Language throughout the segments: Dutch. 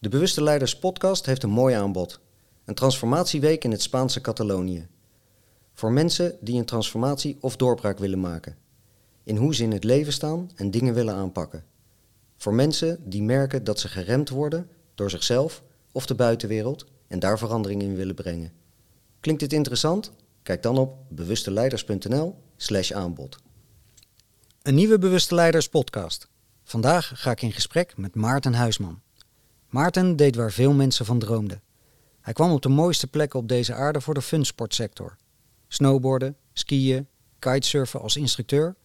De Bewuste Leiders podcast heeft een mooi aanbod. Een transformatieweek in het Spaanse Catalonië. Voor mensen die een transformatie of doorbraak willen maken. In hoe ze in het leven staan en dingen willen aanpakken. Voor mensen die merken dat ze geremd worden door zichzelf of de buitenwereld en daar verandering in willen brengen. Klinkt dit interessant? Kijk dan op bewusteleiders.nl/slash aanbod. Een nieuwe Bewuste Leiders podcast. Vandaag ga ik in gesprek met Maarten Huisman. Maarten deed waar veel mensen van droomden. Hij kwam op de mooiste plekken op deze aarde voor de funsportsector. Snowboarden, skiën, kitesurfen als instructeur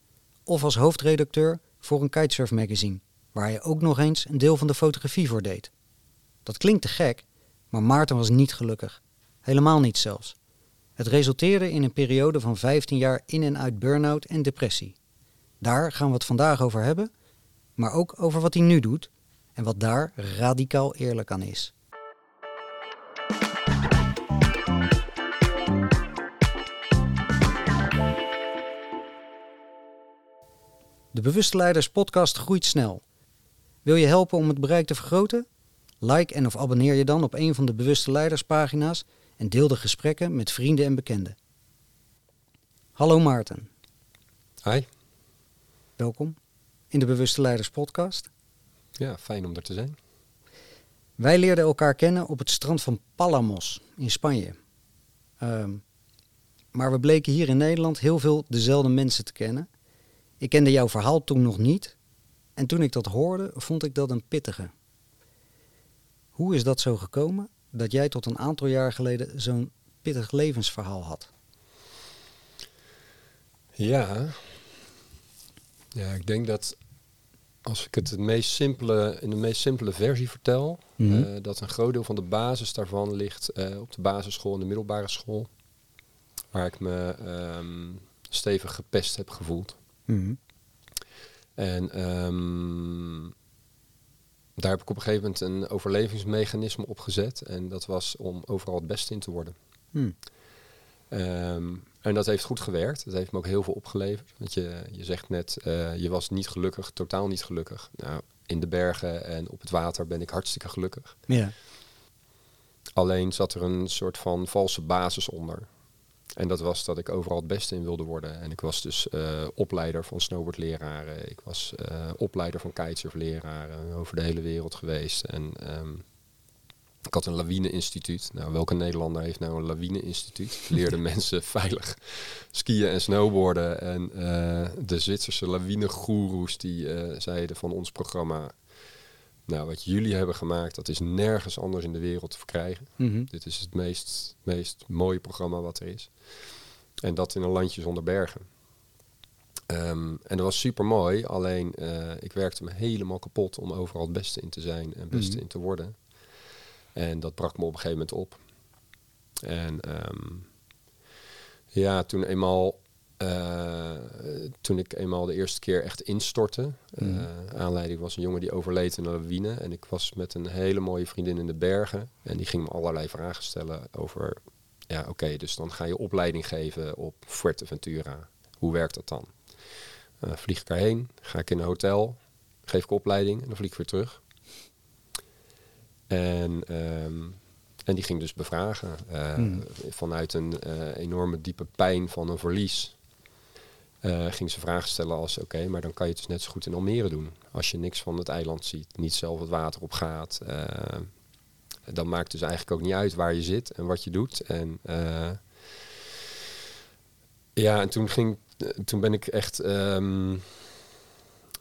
of als hoofdredacteur voor een kitesurf magazine, waar hij ook nog eens een deel van de fotografie voor deed. Dat klinkt te gek, maar Maarten was niet gelukkig. Helemaal niet zelfs. Het resulteerde in een periode van 15 jaar in en uit burn-out en depressie. Daar gaan we het vandaag over hebben, maar ook over wat hij nu doet en wat daar radicaal eerlijk aan is. De Bewuste Leiders podcast groeit snel. Wil je helpen om het bereik te vergroten? Like en of abonneer je dan op een van de Bewuste Leiders pagina's en deel de gesprekken met vrienden en bekenden. Hallo Maarten. Hi. Welkom in de Bewuste Leiders podcast. Ja, fijn om er te zijn. Wij leerden elkaar kennen op het strand van Palamos in Spanje. Ehm, maar we bleken hier in Nederland heel veel dezelfde mensen te kennen. Ik kende jouw verhaal toen nog niet. En toen ik dat hoorde, vond ik dat een pittige. Hoe is dat zo gekomen dat jij tot een aantal jaar geleden zo'n pittig levensverhaal had? Ja. Ja, ik denk dat als ik het, meest simpele, in de meest simpele versie vertel, Mhm. eh, dat een groot deel van de basis daarvan ligt eh, op de basisschool en de middelbare school. Waar ik me ehm, stevig gepest heb gevoeld. Mhm. En ehm, daar heb ik op een gegeven moment een overlevingsmechanisme op gezet. En dat was om overal het beste in te worden. Hm. Ehm, en dat heeft goed gewerkt. Dat heeft me ook heel veel opgeleverd. Want je, je zegt net, eh, je was niet gelukkig, totaal niet gelukkig. Nou, in de bergen en op het water ben ik hartstikke gelukkig. Ja. Alleen zat er een soort van valse basis onder. En dat was dat ik overal het beste in wilde worden. En ik was dus eh, opleider van snowboardleraren. Ik was eh, opleider van kitesurfleraren. Over de hele wereld geweest. En ehm, ik had een lawine-instituut. Nou, welke Nederlander heeft nou een lawine-instituut? Leerde mensen veilig skiën en snowboarden. En eh, de Zwitserse lawine-goeroes die eh, zeiden van ons programma... Nou, wat jullie hebben gemaakt, dat is nergens anders in de wereld te verkrijgen. Mhm. Dit is het meest, meest mooie programma wat er is. En dat in een landje zonder bergen. Ehm, en dat was super mooi, alleen eh, ik werkte me helemaal kapot om overal het beste in te zijn en het beste Mhm. in te worden. En dat brak me op een gegeven moment op. En ehm, ja, toen eenmaal, eh, toen ik eenmaal de eerste keer echt instortte. Mhm. eh, aanleiding was een jongen die overleed in een lawine. En ik was met een hele mooie vriendin in de bergen. En die ging me allerlei vragen stellen over... Ja, oké, dus dan ga je opleiding geven op Fuerteventura. Hoe werkt dat dan? Eh, vlieg ik erheen, ga ik in een hotel, geef ik opleiding en dan vlieg ik weer terug. En, ehm, en die ging dus bevragen eh, Hmm. vanuit een eh, enorme diepe pijn van een verlies. eh, ging ze vragen stellen als, oké, maar dan kan je het dus net zo goed in Almere doen. Als je niks van het eiland ziet, niet zelf het water op gaat. dan maakt dus eigenlijk ook niet uit waar je zit en wat je doet. En ja, en toen, ging, toen ben ik echt ehm,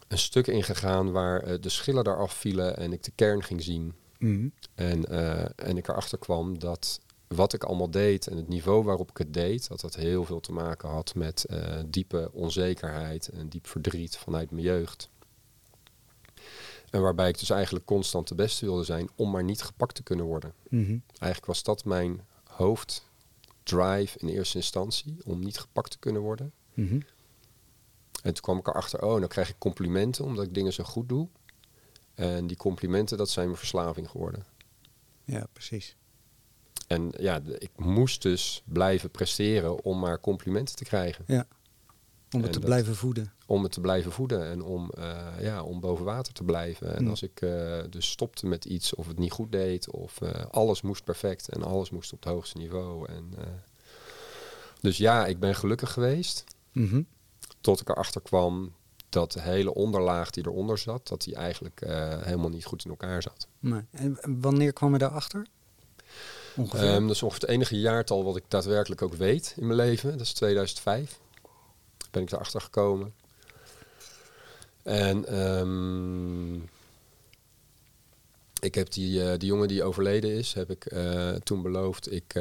een stuk ingegaan waar de schillen eraf vielen en ik de kern ging zien. Mhm. En, eh, en ik erachter kwam dat wat ik allemaal deed en het niveau waarop ik het deed, dat dat heel veel te maken had met eh, diepe onzekerheid en diep verdriet vanuit mijn jeugd. En waarbij ik dus eigenlijk constant de beste wilde zijn om maar niet gepakt te kunnen worden. Mhm. Eigenlijk was dat mijn hoofddrive in eerste instantie, om niet gepakt te kunnen worden. Mhm. En toen kwam ik erachter, oh, dan krijg ik complimenten omdat ik dingen zo goed doe. En die complimenten, dat zijn mijn verslaving geworden. Ja, precies. En ja, ik moest dus blijven presteren om maar complimenten te krijgen. Ja. Om het En te dat- blijven voeden. om het te blijven voeden en om, eh, ja, om boven water te blijven. En Mm. als ik eh, dus stopte met iets of het niet goed deed of eh, alles moest perfect en alles moest op het hoogste niveau. En, dus ja, ik ben gelukkig geweest Mhm. tot ik erachter kwam dat de hele onderlaag die eronder zat, dat die eigenlijk eh, helemaal niet goed in elkaar zat. Nee. En wanneer kwam je daarachter? Ongeveer? Ehm, dat is ongeveer het enige jaartal wat ik daadwerkelijk ook weet in mijn leven. Dat is 2005. Ben ik erachter gekomen. En ehm, ik heb die, eh, die jongen die overleden is, heb ik eh, toen beloofd. Ik,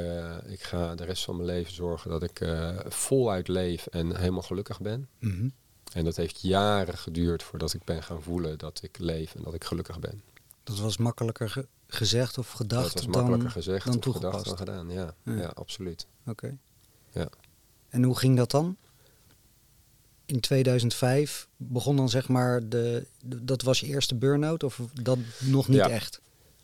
ik ga de rest van mijn leven zorgen dat ik voluit leef en helemaal gelukkig ben. Mhm. En dat heeft jaren geduurd voordat ik ben gaan voelen dat ik leef en dat ik gelukkig ben. Dat was makkelijker ge- gezegd of gedacht dat was dan... makkelijker gezegd dan of gedacht toegepast. dan gedaan. Ja, Ja. ja. absoluut. Oké. Ja. En hoe ging dat dan? In 2005 begon dan zeg maar de, de- dat was je eerste burn-out of dat nog niet Ja. echt?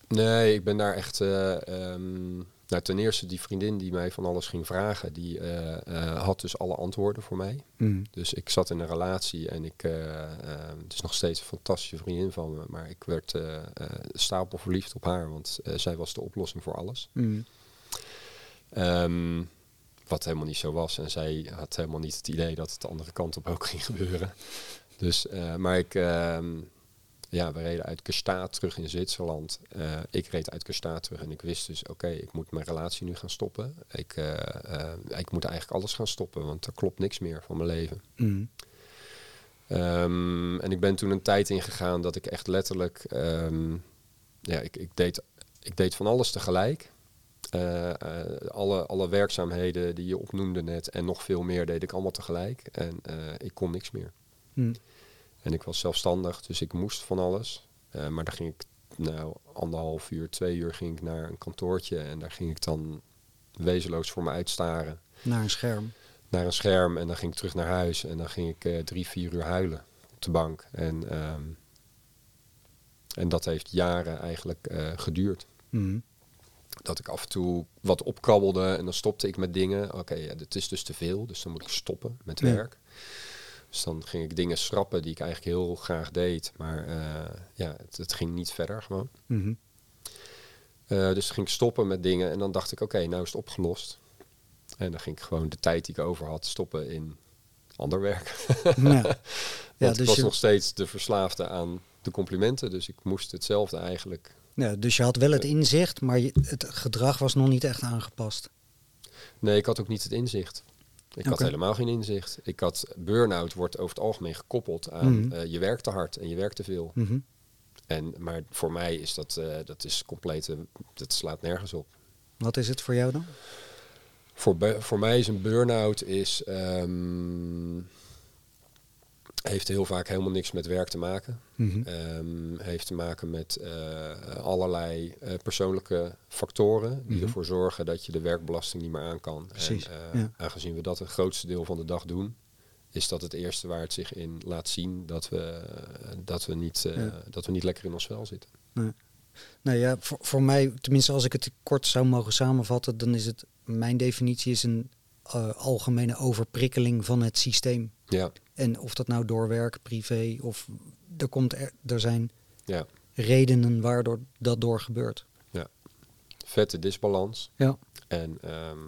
Nee, ik ben daar echt. eh, ehm, nou, ten eerste die vriendin die mij van alles ging vragen, die eh, eh, had dus alle antwoorden voor mij. Mhm. Dus ik zat in een relatie en ik, eh, het is nog steeds een fantastische vriendin van me, maar ik werd stapel verliefd op haar, want zij was de oplossing voor alles. Mhm. Ehm, wat helemaal niet zo was. En zij had helemaal niet het idee dat het de andere kant op ook ging gebeuren. Dus, maar ik, ehm, ja, we reden uit Kestaat terug in Zwitserland. Eh, ik reed uit Kestaat terug en ik wist dus, oké, ik moet mijn relatie nu gaan stoppen. Ik, eh, eh, ik moet eigenlijk alles gaan stoppen, want er klopt niks meer van mijn leven. Mhm. Ehm, en ik ben toen een tijd ingegaan dat ik echt letterlijk, ehm, ja, ik, ik, deed, ik deed van alles tegelijk. Alle, alle werkzaamheden die je opnoemde net en nog veel meer deed ik allemaal tegelijk. En ik kon niks meer. Mhm. En ik was zelfstandig, dus ik moest van alles. Eh, maar daar ging ik, nou, anderhalf uur, twee uur ging ik naar een kantoortje. En daar ging ik dan wezenloos voor me uitstaren Naar een scherm. naar een scherm en dan ging ik terug naar huis en dan ging ik eh, drie, vier uur huilen op de bank. En, ehm, en dat heeft jaren eigenlijk eh, geduurd. Mhm. Dat ik af en toe wat opkrabbelde en dan stopte ik met dingen. Oké, ja, dit is dus te veel, dus dan moet ik stoppen met werk. Dus dan ging ik dingen schrappen die ik eigenlijk heel graag deed, maar eh, ja, het, het ging niet verder gewoon. Mhm. Eh, dus ging ik stoppen met dingen en dan dacht ik, oké, nou is het opgelost. En dan ging ik gewoon de tijd die ik over had stoppen in ander werk. Ja. Want Ja, ik dus was je- nog steeds de verslaafde aan de complimenten, dus ik moest hetzelfde eigenlijk. Ja, dus je had wel het inzicht, maar je, het gedrag was nog niet echt aangepast. Nee, ik had ook niet het inzicht. Ik had helemaal geen inzicht. Ik had burn-out wordt over het algemeen gekoppeld aan Mhm. eh, je werkt te hard en je werkt te veel. Mhm. En, maar voor mij is dat, eh, dat is compleet, eh, dat slaat nergens op. Wat is het voor jou dan? Voor, voor mij is een burn-out is, ehm, heeft heel vaak helemaal niks met werk te maken. Mhm. Ehm, heeft te maken met eh, allerlei eh, persoonlijke factoren die Mhm. ervoor zorgen dat je de werkbelasting niet meer aan kan. Precies, En, eh, ja. Aangezien we dat het grootste deel van de dag doen, is dat het eerste waar het zich in laat zien dat we, dat we, niet, Ja. dat we niet lekker in ons vel zitten. Nou ja, voor, voor mij, tenminste als ik het kort zou mogen samenvatten, dan is het, mijn definitie is een algemene overprikkeling van het systeem. Ja, En of dat nou door werk, privé of er, komt er, er zijn ja. redenen waardoor dat door gebeurt. Vette disbalans. Ja. En ehm,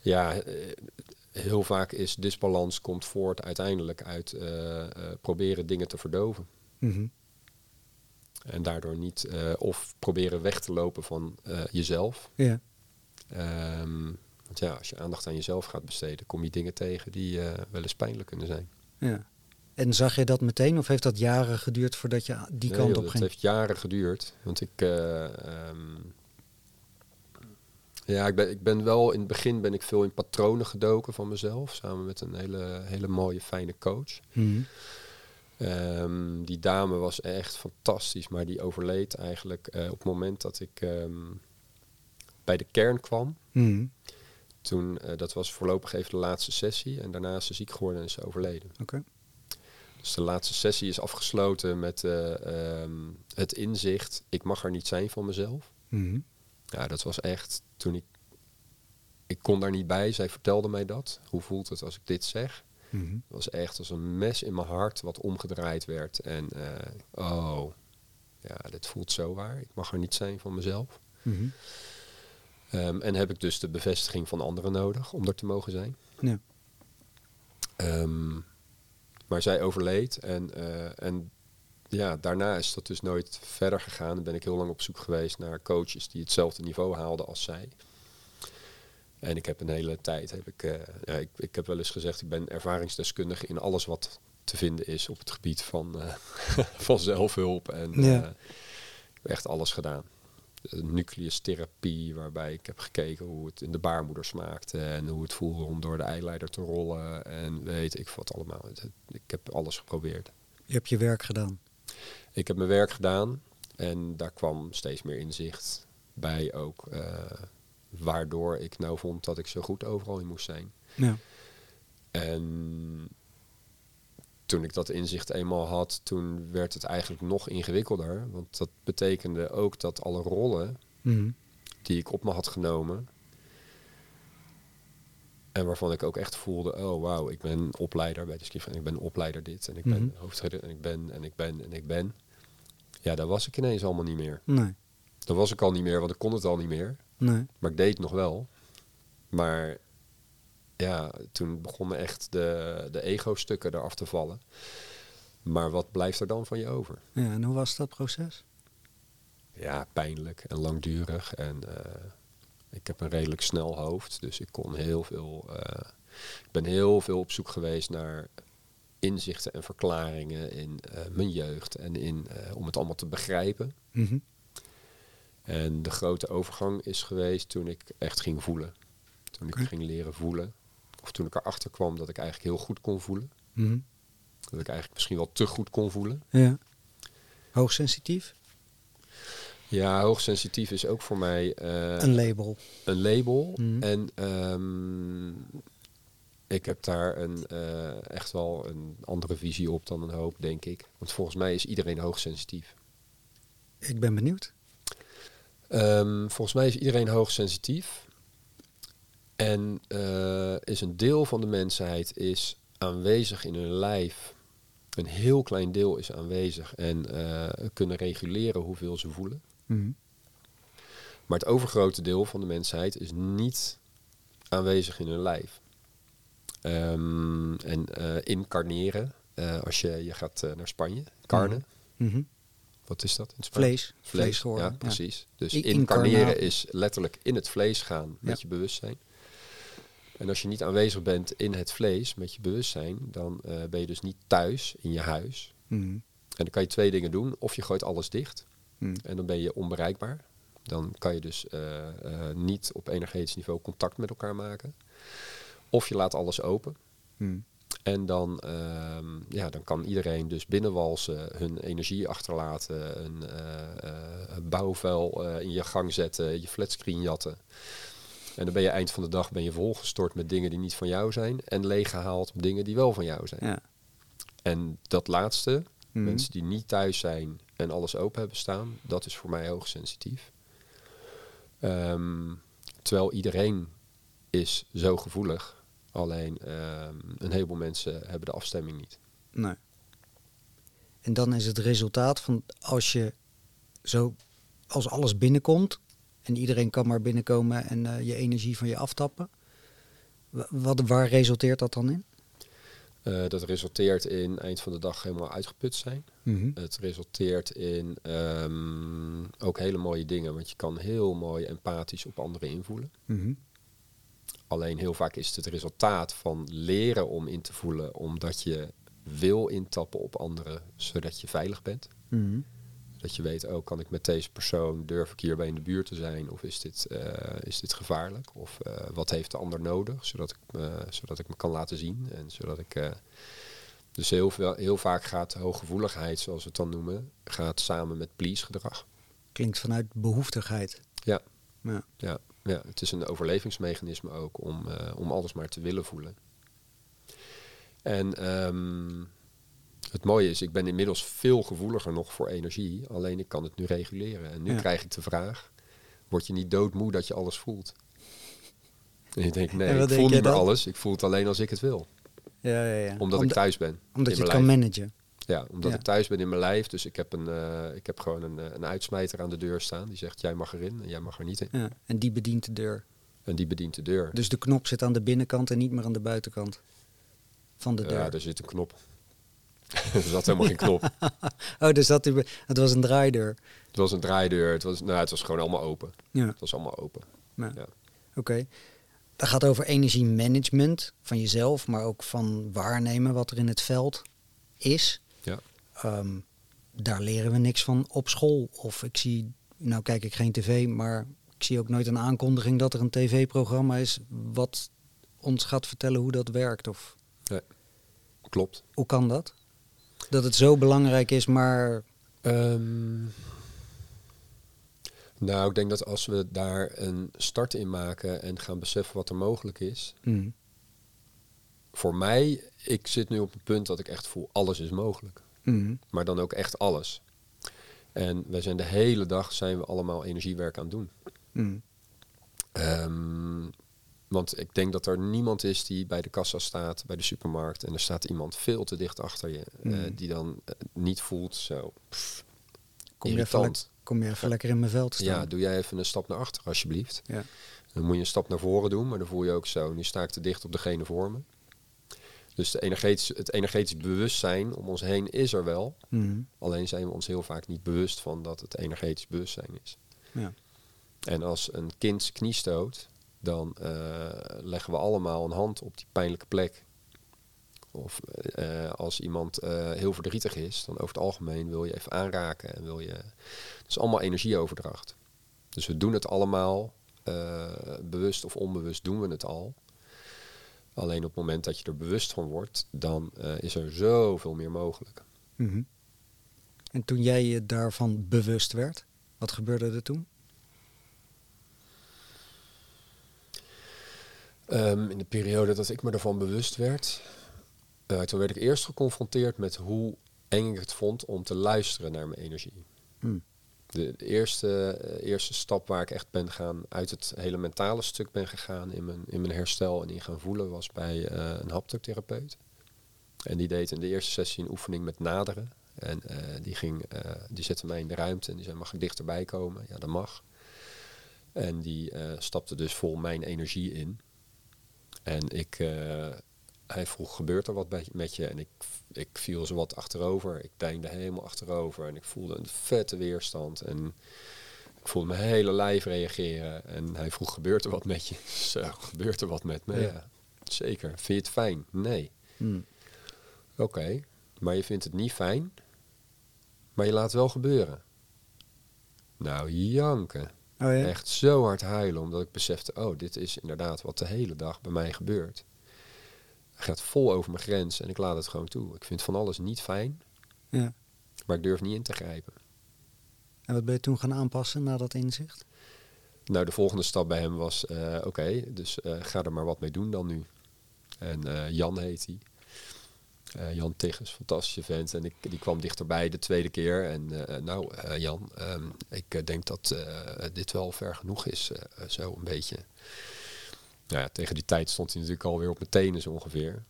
ja, eh, heel vaak is disbalans komt voort uiteindelijk uit eh, eh, proberen dingen te verdoven. Mhm. En daardoor niet, of proberen weg te lopen van jezelf. Ja. Ehm, want ja, als je aandacht aan jezelf gaat besteden, kom je dingen tegen die eh, wel eens pijnlijk kunnen zijn. ja. En zag je dat meteen of heeft dat jaren geduurd voordat je die Nee, kant joh, op ging? heeft jaren geduurd. Want ik, eh, ehm, ja, ik ben, ik ben wel in het begin ben ik veel in patronen gedoken van mezelf, samen met een hele, hele mooie, fijne coach. Mhm. Ehm, die dame was echt fantastisch, maar die overleed eigenlijk eh, op het moment dat ik ehm, bij de kern kwam. Mhm. Toen, eh, dat was voorlopig even de laatste sessie en daarna is ze ziek geworden en is ze overleden. Oké. Dus de laatste sessie is afgesloten met eh, ehm, het inzicht, ik mag er niet zijn van mezelf. Mhm. Ja, dat was echt toen ik. Ik kon daar niet bij. Zij vertelde mij dat. Hoe voelt het als ik dit zeg? Mhm. Het was echt als een mes in mijn hart wat omgedraaid werd. En eh, oh, ja, dit voelt zo waar. Ik mag er niet zijn van mezelf. Mhm. Ehm, en heb ik dus de bevestiging van anderen nodig om er te mogen zijn. Ja. Ehm, maar zij overleed en, eh, en ja, daarna is dat dus nooit verder gegaan. Dan ben ik heel lang op zoek geweest naar coaches die hetzelfde niveau haalden als zij. En ik heb een hele tijd, heb ik, eh, ja, ik, ik heb wel eens gezegd, ik ben ervaringsdeskundige in alles wat te vinden is op het gebied van, eh, van zelfhulp. En Ja. echt alles gedaan. Eh, Nucleustherapie, waarbij ik heb gekeken hoe het in de baarmoeder smaakte en hoe het voelde om door de eileider te rollen. En weet ik wat allemaal. Ik heb alles geprobeerd. Je hebt je werk gedaan. Ik heb mijn werk gedaan en daar kwam steeds meer inzicht bij ook. eh, waardoor ik nou vond dat ik zo goed overal in moest zijn. Ja. En toen ik dat inzicht eenmaal had, toen werd het eigenlijk nog ingewikkelder. Want dat betekende ook dat alle rollen Mhm. die ik op me had genomen. En waarvan ik ook echt voelde, oh wauw, ik ben opleider bij de Skif en ik ben opleider dit en ik ben Mhm. hoofdredder en ik ben en ik ben en ik ben. Ja, daar was ik ineens allemaal niet meer. Nee. Dat was ik al niet meer, want ik kon het al niet meer. Nee. Maar ik deed het nog wel. Maar ja, toen begonnen echt de, de ego-stukken eraf te vallen. Maar wat blijft er dan van je over? Ja, en hoe was dat proces? Ja, pijnlijk en langdurig. En eh, ik heb een redelijk snel hoofd. Dus ik kon heel veel. eh, ik ben heel veel op zoek geweest naar inzichten en verklaringen in eh, mijn jeugd. En in, om het allemaal te begrijpen. Mhm. En de grote overgang is geweest toen ik echt ging voelen. Toen ik ging leren voelen. Of toen ik erachter kwam dat ik eigenlijk heel goed kon voelen. Mhm. Dat ik eigenlijk misschien wel te goed kon voelen. Ja. Hoogsensitief? Ja, hoogsensitief is ook voor mij eh, Een label. een label. Mhm. En ehm, ik heb daar een, eh, echt wel een andere visie op dan een hoop, denk ik. Want volgens mij is iedereen hoogsensitief. Ik ben benieuwd. Ehm, volgens mij is iedereen hoogsensitief. En eh, is een deel van de mensheid is aanwezig in hun lijf. Een heel klein deel is aanwezig en eh, kunnen reguleren hoeveel ze voelen. Mhm. Maar het overgrote deel van de mensheid is niet aanwezig in hun lijf. Ehm, en eh, incarneren, als je, je gaat naar Spanje, carne, Mhm. wat is dat in Spanje? Vlees. Vlees geworden. ja, precies. Dus incarneren is letterlijk in het vlees gaan met Ja. je bewustzijn. En als je niet aanwezig bent in het vlees met je bewustzijn, dan eh, ben je dus niet thuis in je huis. Mhm. En dan kan je twee dingen doen. Of je gooit alles dicht Mhm. en dan ben je onbereikbaar. Dan kan je dus eh, eh, niet op energetisch niveau contact met elkaar maken. Of je laat alles open. Mhm. En dan, ehm, ja, dan kan iedereen dus binnenwalsen, hun energie achterlaten, een, bouwvuil in je gang zetten, je flatscreen jatten. En dan ben je eind van de dag ben je volgestort met dingen die niet van jou zijn en leeggehaald met dingen die wel van jou zijn. Ja. En dat laatste, Mhm. mensen die niet thuis zijn en alles open hebben staan, dat is voor mij hoogsensitief. Ehm, terwijl iedereen is zo gevoelig. Alleen ehm, een heleboel mensen hebben de afstemming niet. Nee. En dan is het resultaat van als je zo, als alles binnenkomt en iedereen kan maar binnenkomen en eh, je energie van je aftappen. wa- Wat, waar resulteert dat dan in? Eh, dat resulteert in eind van de dag helemaal uitgeput zijn. Het resulteert in ehm, ook hele mooie dingen, want je kan heel mooi empathisch op anderen invoelen. Mhm. Alleen heel vaak is het het resultaat van leren om in te voelen, omdat je wil intappen op anderen, zodat je veilig bent. Mhm. Dat je weet, oh, kan ik met deze persoon, durf ik hierbij in de buurt te zijn? Of is dit, eh, is dit gevaarlijk? Of eh, wat heeft de ander nodig, zodat ik, me, zodat ik me kan laten zien? En zodat ik... eh, dus heel, veel, heel vaak gaat hooggevoeligheid, zoals we het dan noemen, gaat samen met please gedrag. Klinkt vanuit behoeftigheid. Ja. Ja. Ja, ja, het is een overlevingsmechanisme ook om, om alles maar te willen voelen. En ehm, het mooie is, ik ben inmiddels veel gevoeliger nog voor energie, alleen ik kan het nu reguleren. En nu Ja. krijg ik de vraag, word je niet doodmoe dat je alles voelt? En je denkt, nee, ik denk voel niet meer alles, ik voel het alleen als ik het wil. Ja, ja, ja. Omdat ik thuis ben. Omdat je het kan managen. Ja, omdat Ja. ik thuis ben in mijn lijf. Dus ik heb, een, eh, ik heb gewoon een, eh, een uitsmijter aan de deur staan. Die zegt, jij mag erin en jij mag er niet in. Ja. En die bedient de deur. En die bedient de deur. Dus de knop zit aan de binnenkant en niet meer aan de buitenkant van de deur. ja, daar zit een knop. er zat helemaal geen knop. Oh, dus dat het was een draaideur. Het was een draaideur. Het was, nou, het was gewoon allemaal open. Ja. Het was allemaal open. Ja. Ja. Oké. Dat gaat over energiemanagement van jezelf, maar ook van waarnemen wat er in het veld is. Ja. Ehm, daar leren we niks van op school. Of ik zie, nou kijk ik geen tv, maar ik zie ook nooit een aankondiging dat er een tv-programma is wat ons gaat vertellen hoe dat werkt. Of Klopt. hoe kan dat? Dat het zo belangrijk is, maar Ehm, nou, ik denk dat als we daar een start in maken en gaan beseffen wat er mogelijk is. mm, Voor mij, ik zit nu op het punt dat ik echt voel, alles is mogelijk. mm, Maar dan ook echt alles. En wij zijn de hele dag zijn we allemaal energiewerk aan het doen. mm, Ehm, want ik denk dat er niemand is die bij de kassa staat, bij de supermarkt, en er staat iemand veel te dicht achter je, eh, Mm. die dan eh, niet voelt zo. pff, kom, je even, irritant. le- kom je even lekker in mijn vel te staan. Ja, doe jij even een stap naar achter alsjeblieft. Ja. Dan moet je een stap naar voren doen, maar dan voel je ook zo. Nu sta ik te dicht op degene voor me. Dus de energetisch, het energetisch bewustzijn om ons heen is er wel. Mm, Alleen zijn we ons heel vaak niet bewust van dat het energetisch bewustzijn is. ja. En als een kind zijn knie stoot, dan eh, leggen we allemaal een hand op die pijnlijke plek. Of eh, als iemand eh, heel verdrietig is, dan over het algemeen wil je even aanraken en wil je. Het is allemaal energieoverdracht. Dus we doen het allemaal, eh, bewust of onbewust doen we het al. Alleen op het moment dat je er bewust van wordt, dan eh, is er zoveel meer mogelijk. Mhm. En toen jij je daarvan bewust werd, wat gebeurde er toen? Ehm, in de periode dat ik me ervan bewust werd, eh, toen werd ik eerst geconfronteerd met hoe eng ik het vond om te luisteren naar mijn energie. Hm. De, de eerste, eh, eerste stap waar ik echt ben gaan, uit het hele mentale stuk ben gegaan in mijn, in mijn herstel en in gaan voelen, was bij eh, een haptotherapeut. En die deed in de eerste sessie een oefening met naderen. En die, ging, die zette mij in de ruimte en die zei, mag ik dichterbij komen? Ja, dat mag. En die stapte dus vol mijn energie in. En ik, eh, hij vroeg, gebeurt er wat bij- met je? En ik, ik viel zo wat achterover. Ik deinde helemaal achterover. En ik voelde een vette weerstand. En ik voelde mijn hele lijf reageren. En hij vroeg, gebeurt er wat met je? Zo, gebeurt er wat met me? Ja. Ja. zeker. Vind je het fijn? Nee. Hm. Oké, maar je vindt het niet fijn. Maar je laat het wel gebeuren. Nou, janken. Oh ja? Echt zo hard huilen, omdat ik besefte, oh, dit is inderdaad wat de hele dag bij mij gebeurt. Het gaat vol over mijn grens en ik laat het gewoon toe. Ik vind van alles niet fijn, Ja. maar ik durf niet in te grijpen. En wat ben je toen gaan aanpassen na dat inzicht? Nou, de volgende stap bij hem was, eh, oké, dus eh, ga er maar wat mee doen dan nu. En eh, Jan heet hij. Eh, Jan Tigges, fantastische vent. En ik, die kwam dichterbij de tweede keer. En eh, nou, eh, Jan, ehm, ik denk dat dit wel ver genoeg is. zo een beetje. Nou ja, tegen die tijd stond hij natuurlijk alweer op mijn tenen zo ongeveer.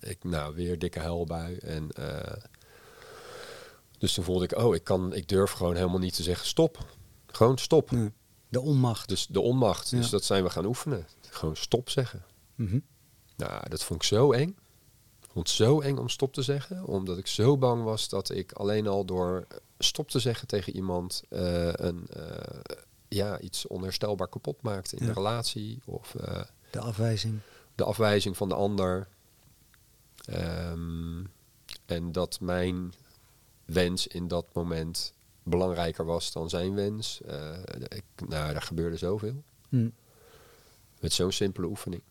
Ik, nou, weer dikke huilbui. En, dus toen voelde ik, oh, ik, kan, ik durf gewoon helemaal niet te zeggen stop. Gewoon stop. De onmacht. Dus de onmacht. Dus dat zijn we gaan oefenen. Gewoon stop zeggen. Mhm. Nou, dat vond ik zo eng. Ik vond het zo eng om stop te zeggen. Omdat ik zo bang was dat ik alleen al door stop te zeggen tegen iemand... eh, een, eh, ja, iets onherstelbaar kapot maakte in Ja. de relatie. Of eh, De afwijzing. de afwijzing van de ander. Ehm, en dat mijn wens in dat moment belangrijker was dan zijn wens. Eh, ik, nou, daar gebeurde zoveel. Hm. Met zo'n simpele oefening.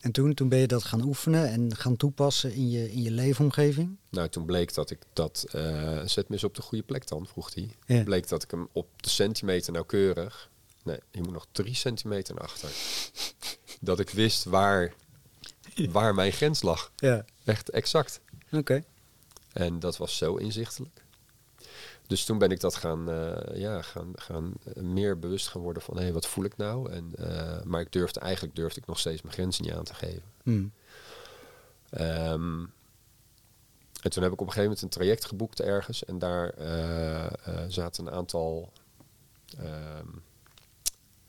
En toen, toen ben je dat gaan oefenen en gaan toepassen in je, in je leefomgeving. Nou, toen bleek dat ik dat... eh, zet me eens op de goede plek dan, vroeg hij. Ja. Bleek dat ik hem op de centimeter nauwkeurig... Nee, je moet nog drie centimeter naar achter. dat ik wist waar, waar mijn grens lag. Ja. Echt exact. Oké. En dat was zo inzichtelijk. Dus toen ben ik dat gaan, eh, ja, gaan, gaan eh, meer bewust gaan worden van hé, wat voel ik nou? En, eh, maar ik durfde eigenlijk durfde ik nog steeds mijn grenzen niet aan te geven. Ehm, en toen heb ik op een gegeven moment een traject geboekt ergens. En daar eh, zaten een aantal ehm,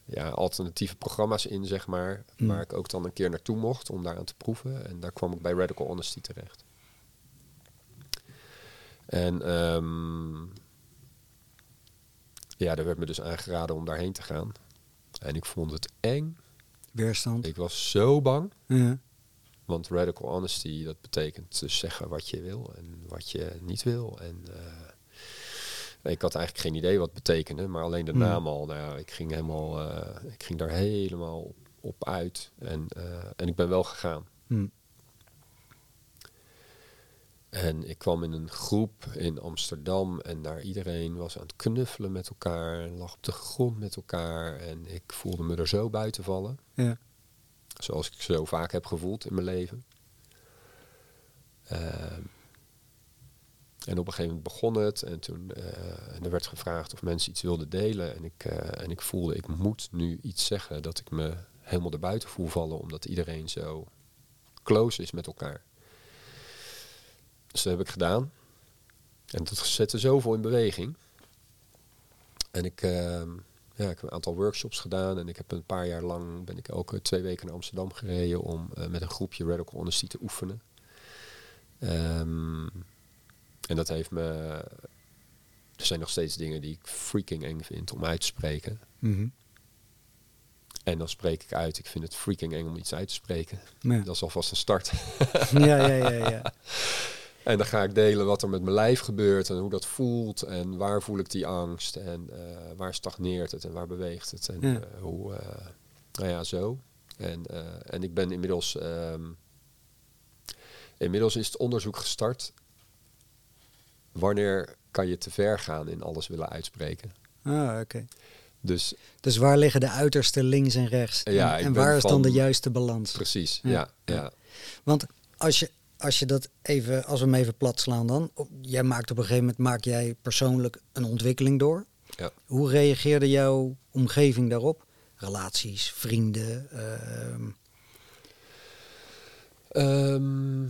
ja, alternatieve programma's in, zeg maar. Mm. Waar ik ook dan een keer naartoe mocht om daar aan te proeven. En daar kwam ik bij Radical Honesty terecht. En ehm, ja, daar werd me dus aangeraden om daarheen te gaan. En ik vond het eng. Weerstand. Ik was zo bang. Ja. Want radical honesty, dat betekent dus zeggen wat je wil en wat je niet wil. En eh, ik had eigenlijk geen idee wat het betekende, maar alleen de naam al. Nou ik ging helemaal, eh, ik ging daar helemaal op, uit. En, eh, en ik ben wel gegaan. En ik kwam in een groep in Amsterdam en daar iedereen was aan het knuffelen met elkaar en lag op de grond met elkaar. En ik voelde me er zo buiten vallen. Ja. Zoals ik zo vaak heb gevoeld in mijn leven. Ehm, en op een gegeven moment begon het en toen eh, en er werd gevraagd of mensen iets wilden delen. En ik, eh, en ik voelde, ik moet nu iets zeggen dat ik me helemaal erbuiten voel vallen, omdat iedereen zo close is met elkaar. Dus dat heb ik gedaan. En dat zette zoveel in beweging. En ik, ehm, ja, ik heb een aantal workshops gedaan. En ik heb een paar jaar lang ben ik elke twee weken naar Amsterdam gereden om eh, met een groepje Radical Honesty te oefenen. Ehm, en dat heeft me. Er zijn nog steeds dingen die ik freaking eng vind om uit te spreken. Mhm. En dan spreek ik uit. Ik vind het freaking eng om iets uit te spreken. Ja. Dat is alvast een start. ja, ja, ja, ja. En dan ga ik delen wat er met mijn lijf gebeurt en hoe dat voelt en waar voel ik die angst en eh, waar stagneert het en waar beweegt het en Ja. eh, hoe, eh, nou ja, zo. En, en ik ben inmiddels, ehm, inmiddels is het onderzoek gestart. Wanneer kan je te ver gaan in alles willen uitspreken? Ah, oké. Dus Dus waar liggen de uiterste links en rechts? En, Ja, waar is dan de juiste balans? precies, ja. Ja. Want als je, als je dat even, als we hem even plat slaan dan. op- Jij maakt op een gegeven moment, maak jij persoonlijk een ontwikkeling door. Ja. Hoe reageerde jouw omgeving daarop? Relaties, vrienden. ehm, Ehm,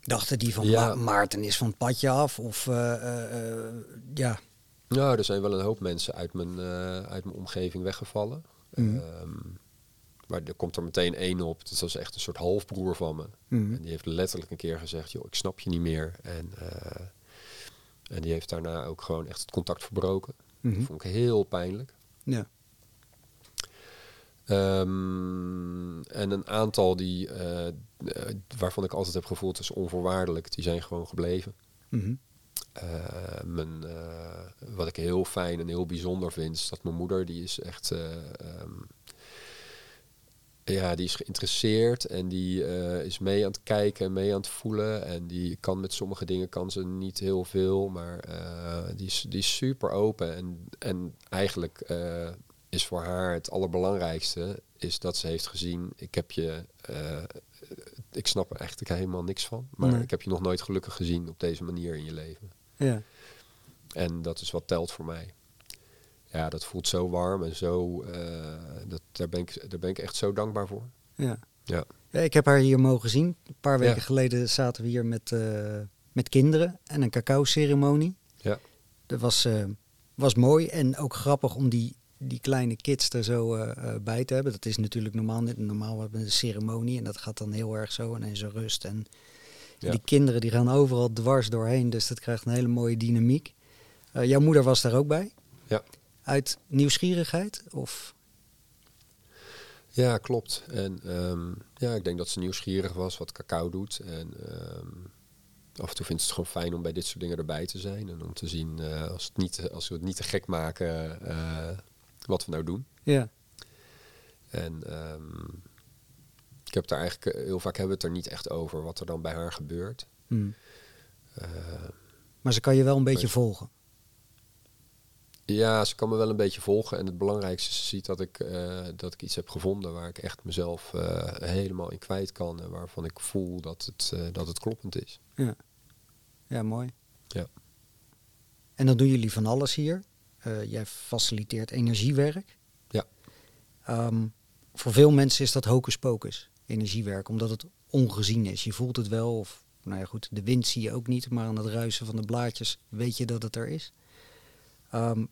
dachten die van Ja. Ma- Maarten is van het padje af? Of eh, ja. Nou, er zijn wel een hoop mensen uit mijn, uit mijn omgeving weggevallen. Mhm. Ehm, maar er komt er meteen één op. Dat was echt een soort halfbroer van me. Mhm. En die heeft letterlijk een keer gezegd, joh, ik snap je niet meer. En, eh, en die heeft daarna ook gewoon echt het contact verbroken. Mhm. Dat vond ik heel pijnlijk. ja. Ehm, en een aantal die, eh, eh, waarvan ik altijd heb gevoeld, is onvoorwaardelijk. Die zijn gewoon gebleven. Mhm. Eh, mijn, eh, wat ik heel fijn en heel bijzonder vind, is dat mijn moeder, die is echt, ehm, ja, die is geïnteresseerd en die eh, is mee aan het kijken en mee aan het voelen. En die kan met sommige dingen kan ze niet heel veel, maar eh, die, is, die is super open. En, en eigenlijk eh, is voor haar het allerbelangrijkste, is dat ze heeft gezien, ik heb je, ik snap er eigenlijk helemaal niks van, maar Nee. ik heb je nog nooit gelukkig gezien op deze manier in je leven. ja. En dat is wat telt voor mij. Ja, dat voelt zo warm en zo. eh, dat, daar, ben ik, daar ben ik echt zo dankbaar voor. Ja. Ja. Ik heb haar hier mogen zien. Een paar weken Ja. geleden zaten we hier met, eh, met kinderen en een cacao-ceremonie. Ja. Dat was, eh, was mooi en ook grappig om die, die kleine kids er zo bij te hebben. Dat is natuurlijk normaal niet. Normaal hebben we een ceremonie en dat gaat dan heel erg zo en zijn rust. En Ja. die kinderen die gaan overal dwars doorheen, dus dat krijgt een hele mooie dynamiek. Jouw moeder was daar ook bij? Ja. Uit nieuwsgierigheid? Of? Ja, klopt. En ehm, ja, ik denk dat ze nieuwsgierig was wat cacao doet. En ehm, af en toe vindt ze het gewoon fijn om bij dit soort dingen erbij te zijn. En om te zien, eh, als, het niet, als we het niet te gek maken, eh, wat we nou doen. Ja. En ehm, ik heb daar eigenlijk, eh, heel vaak hebben we het er niet echt over wat er dan bij haar gebeurt. Hm. Eh, Maar ze kan je wel een beetje volgen. Ja, ze kan me wel een beetje volgen. En het belangrijkste, ze ziet dat ik, eh, dat ik iets heb gevonden waar ik echt mezelf eh, helemaal in kwijt kan. En waarvan ik voel dat het, eh, dat het kloppend is. Ja, ja mooi. Ja. En dan doen jullie van alles hier. Eh, jij faciliteert energiewerk. Ja. Ehm, voor veel mensen is dat hocus pocus, energiewerk, omdat het ongezien is. Je voelt het wel, of nou ja goed, de wind zie je ook niet, maar aan het ruisen van de blaadjes weet je dat het er is. Ehm,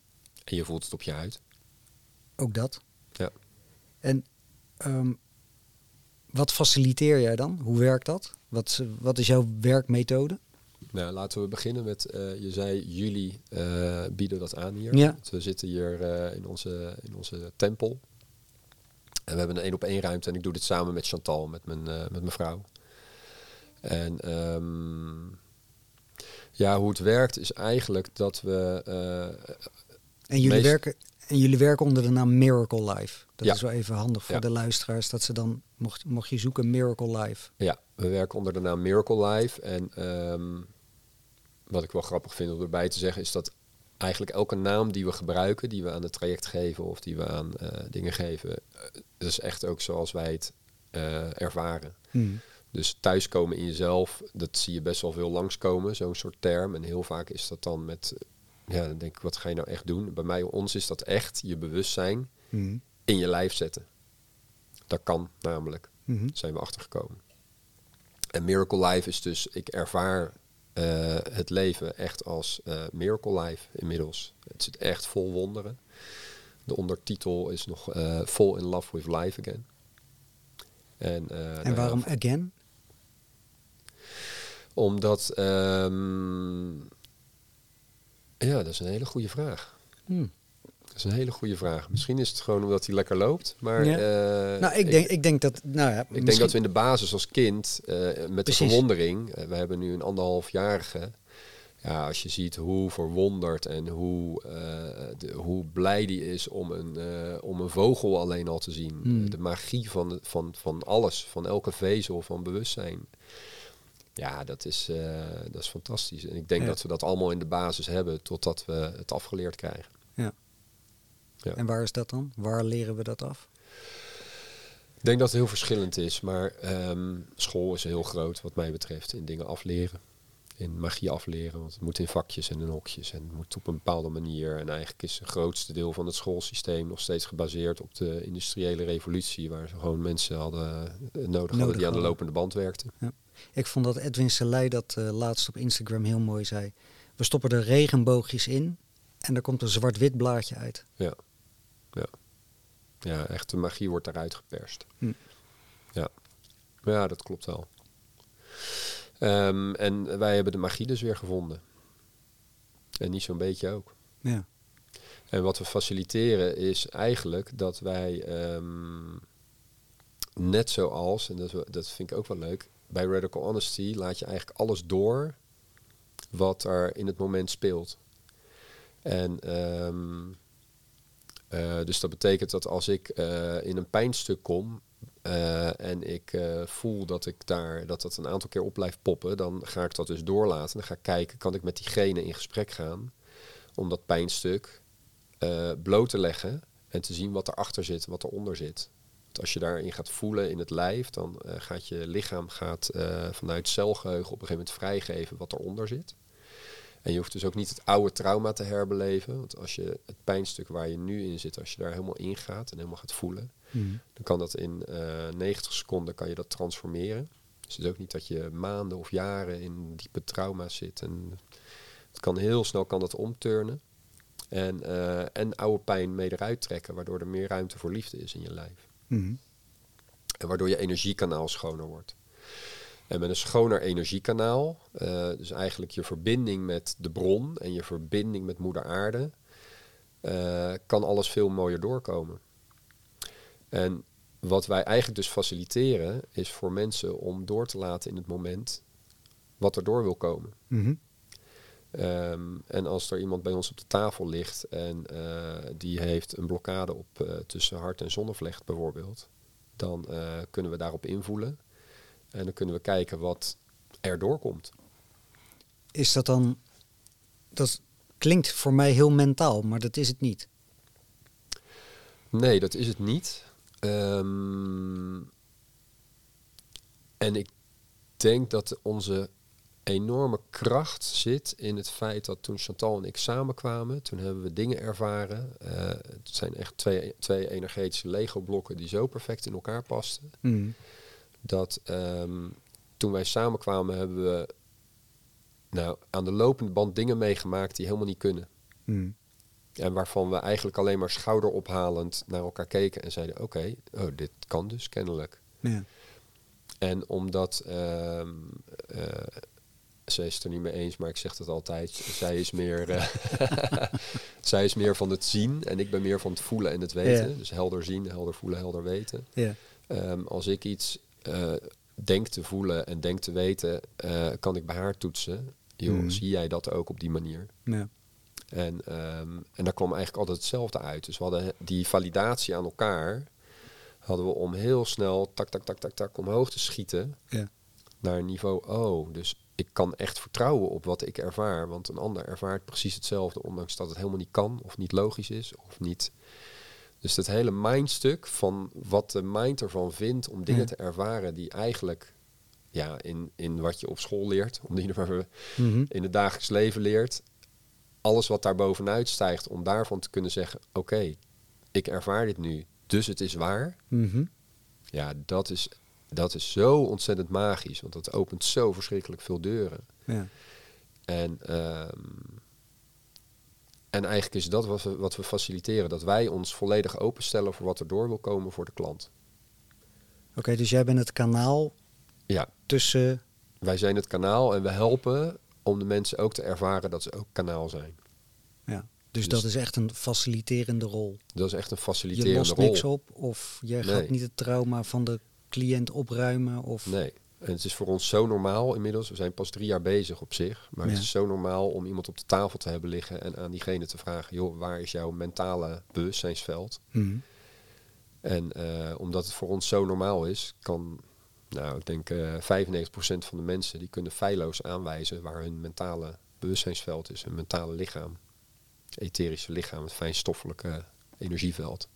En je voelt het op je huid. ook dat. Ja. En ehm, wat faciliteer jij dan? Hoe werkt dat? Wat, wat is jouw werkmethode? Nou, laten we beginnen met, eh, je zei jullie eh, bieden dat aan hier. Ja. We zitten hier eh, in, onze, in onze tempel. En we hebben een één op één ruimte en ik doe dit samen met Chantal, met mijn, met mijn vrouw. En ehm, ja, hoe het werkt is eigenlijk dat we... eh, En jullie, Meest- werken, en jullie werken onder de naam Miracle Life. Dat Ja. is wel even handig voor Ja. de luisteraars, dat ze dan, mocht, mocht je zoeken, Miracle Life. Ja, we werken onder de naam Miracle Life. En ehm, wat ik wel grappig vind om erbij te zeggen, is dat eigenlijk elke naam die we gebruiken, die we aan het traject geven of die we aan eh, dingen geven, eh, dat is echt ook zoals wij het ervaren. Hmm. Dus thuiskomen in jezelf, dat zie je best wel veel langskomen, zo'n soort term. En heel vaak is dat dan met, ja, dan denk ik, wat ga je nou echt doen? Bij mij, ons is dat echt je bewustzijn Hmm. in je lijf zetten. Dat kan namelijk Mhm. zijn we achtergekomen. En Miracle Life is dus, ik ervaar eh, het leven echt als eh, Miracle Life inmiddels. Het zit echt vol wonderen. De ondertitel is nog eh Fall in Love with Life Again. En, En waarom again? Omdat, ehm, ja, dat is een hele goede vraag. Hmm. Dat is een hele goede vraag. Misschien is het gewoon omdat hij lekker loopt. Maar Ja. eh, nou, ik denk, ik denk dat, nou ja, Ik denk dat we in de basis als kind, eh, met de verwondering, eh, we hebben nu een anderhalfjarige. Ja, als je ziet hoe verwonderd en hoe, de, hoe blij die is om een, om een vogel alleen al te zien. Hmm. De magie van, van, van alles, van elke vezel, van bewustzijn. Ja, dat is, eh, dat is fantastisch. En ik denk Ja. dat we dat allemaal in de basis hebben totdat we het afgeleerd krijgen. Ja. En waar is dat dan? Waar leren we dat af? Ik denk dat het heel verschillend is, maar ehm, school is heel groot wat mij betreft in dingen afleren. In magie afleren, want het moet in vakjes en in hokjes en het moet op een bepaalde manier. En eigenlijk is het grootste deel van het schoolsysteem nog steeds gebaseerd op de industriële revolutie, waar ze gewoon mensen hadden eh, nodig, hadden die aan de lopende band werkten. Ik vond dat Edwin Selei dat eh, laatst op Instagram heel mooi zei. We stoppen er regenboogjes in en er komt een zwart-wit blaadje uit. Ja, ja. Ja, echt de magie wordt eruit geperst. Hm. Ja. ja, dat klopt wel. Ehm, en wij hebben de magie dus weer gevonden. En niet zo'n beetje ook. Ja. En wat we faciliteren is eigenlijk dat wij, ehm, net zoals, en dat, dat vind ik ook wel leuk, bij Radical Honesty laat je eigenlijk alles door wat er in het moment speelt. En ehm, eh, dus dat betekent dat als ik eh, in een pijnstuk kom eh, en ik voel dat ik daar dat dat een aantal keer op blijft poppen, dan ga ik dat dus doorlaten. Dan ga ik kijken, kan ik met diegene in gesprek gaan om dat pijnstuk bloot te leggen en te zien wat erachter zit, wat eronder zit. Want als je daarin gaat voelen in het lijf, dan eh, gaat je lichaam gaat, eh, vanuit celgeheugen op een gegeven moment vrijgeven wat eronder zit. En je hoeft dus ook niet het oude trauma te herbeleven. Want als je het pijnstuk waar je nu in zit, als je daar helemaal in gaat en helemaal gaat voelen, Mhm. dan kan dat in eh 90 seconden kan je dat transformeren. Dus het is ook niet dat je maanden of jaren in diepe trauma's zit. En het kan heel snel kan dat omturnen. En, en oude pijn mee eruit trekken, waardoor er meer ruimte voor liefde is in je lijf. Mhm. En waardoor je energiekanaal schoner wordt. En met een schoner energiekanaal, eh, dus eigenlijk je verbinding met de bron en je verbinding met moeder aarde, eh, kan alles veel mooier doorkomen. En wat wij eigenlijk dus faciliteren, is voor mensen om door te laten in het moment wat er door wil komen. Mhm. Ehm, en als er iemand bij ons op de tafel ligt en eh, die heeft een blokkade op eh, tussen hart en zonnevlecht bijvoorbeeld, dan eh, kunnen we daarop invoelen. En dan kunnen we kijken wat er doorkomt. Is dat dan... Dat klinkt voor mij heel mentaal, maar dat is het niet. Nee, dat is het niet. Ehm, en ik denk dat onze enorme kracht zit in het feit dat toen Chantal en ik samenkwamen, toen hebben we dingen ervaren. Eh, het zijn echt twee, twee energetische Lego-blokken die zo perfect in elkaar pasten. Mm. Dat ehm, toen wij samenkwamen hebben we nou, aan de lopende band dingen meegemaakt die helemaal niet kunnen. Mm. En waarvan we eigenlijk alleen maar schouderophalend naar elkaar keken en zeiden: Oké, oh, dit kan dus kennelijk. Ja. En omdat ehm, eh, zij is het er niet mee eens, maar ik zeg het altijd. Zij is meer, eh, zij is meer van het zien en ik ben meer van het voelen en het weten. Ja. Dus helder zien, helder voelen, helder weten. Ja. Ehm, als ik iets eh, denk te voelen en denk te weten, eh, kan ik bij haar toetsen. Joh, Mhm. zie jij dat ook op die manier? Ja. En, ehm, en daar kwam eigenlijk altijd hetzelfde uit. Dus we hadden die validatie aan elkaar, hadden we om heel snel tak, tak, tak, tak, tak omhoog te schieten Ja. Naar een niveau, oh, dus ik kan echt vertrouwen op wat ik ervaar. Want een ander ervaart precies hetzelfde, ondanks dat het helemaal niet kan of niet logisch is of niet. Dus dat hele mindstuk van wat de mind ervan vindt om dingen Ja. te ervaren die eigenlijk ja, in, in wat je op school leert, om die maar Mhm. in het dagelijks leven leert, alles wat daar bovenuit stijgt, om daarvan te kunnen zeggen: Oké, ik ervaar dit nu, dus het is waar. Mhm. Ja, dat is, dat is zo ontzettend magisch, want dat opent zo verschrikkelijk veel deuren. Ja. En, ehm, en eigenlijk is dat wat we, wat we faciliteren, dat wij ons volledig openstellen voor wat er door wil komen voor de klant. Oké, dus jij bent het kanaal Ja, tussen. wij zijn het kanaal en we helpen om de mensen ook te ervaren dat ze ook kanaal zijn. Ja. Dus, Dus- dat is echt een faciliterende rol. Dat is echt een Je faciliterende lost rol. niks op of je Nee. gaat niet het trauma van de cliënt opruimen. Of... Nee. En het is voor ons zo normaal inmiddels. We zijn pas drie jaar bezig op zich. Maar Ja. het is zo normaal om iemand op de tafel te hebben liggen en aan diegene te vragen: joh, waar is jouw mentale bewustzijnsveld? Mhm. En eh, omdat het voor ons zo normaal is, kan, nou, ik denk eh 95% van de mensen die kunnen feilloos aanwijzen waar hun mentale bewustzijnsveld is, hun mentale lichaam, etherische lichaam, het fijnstoffelijke energieveld.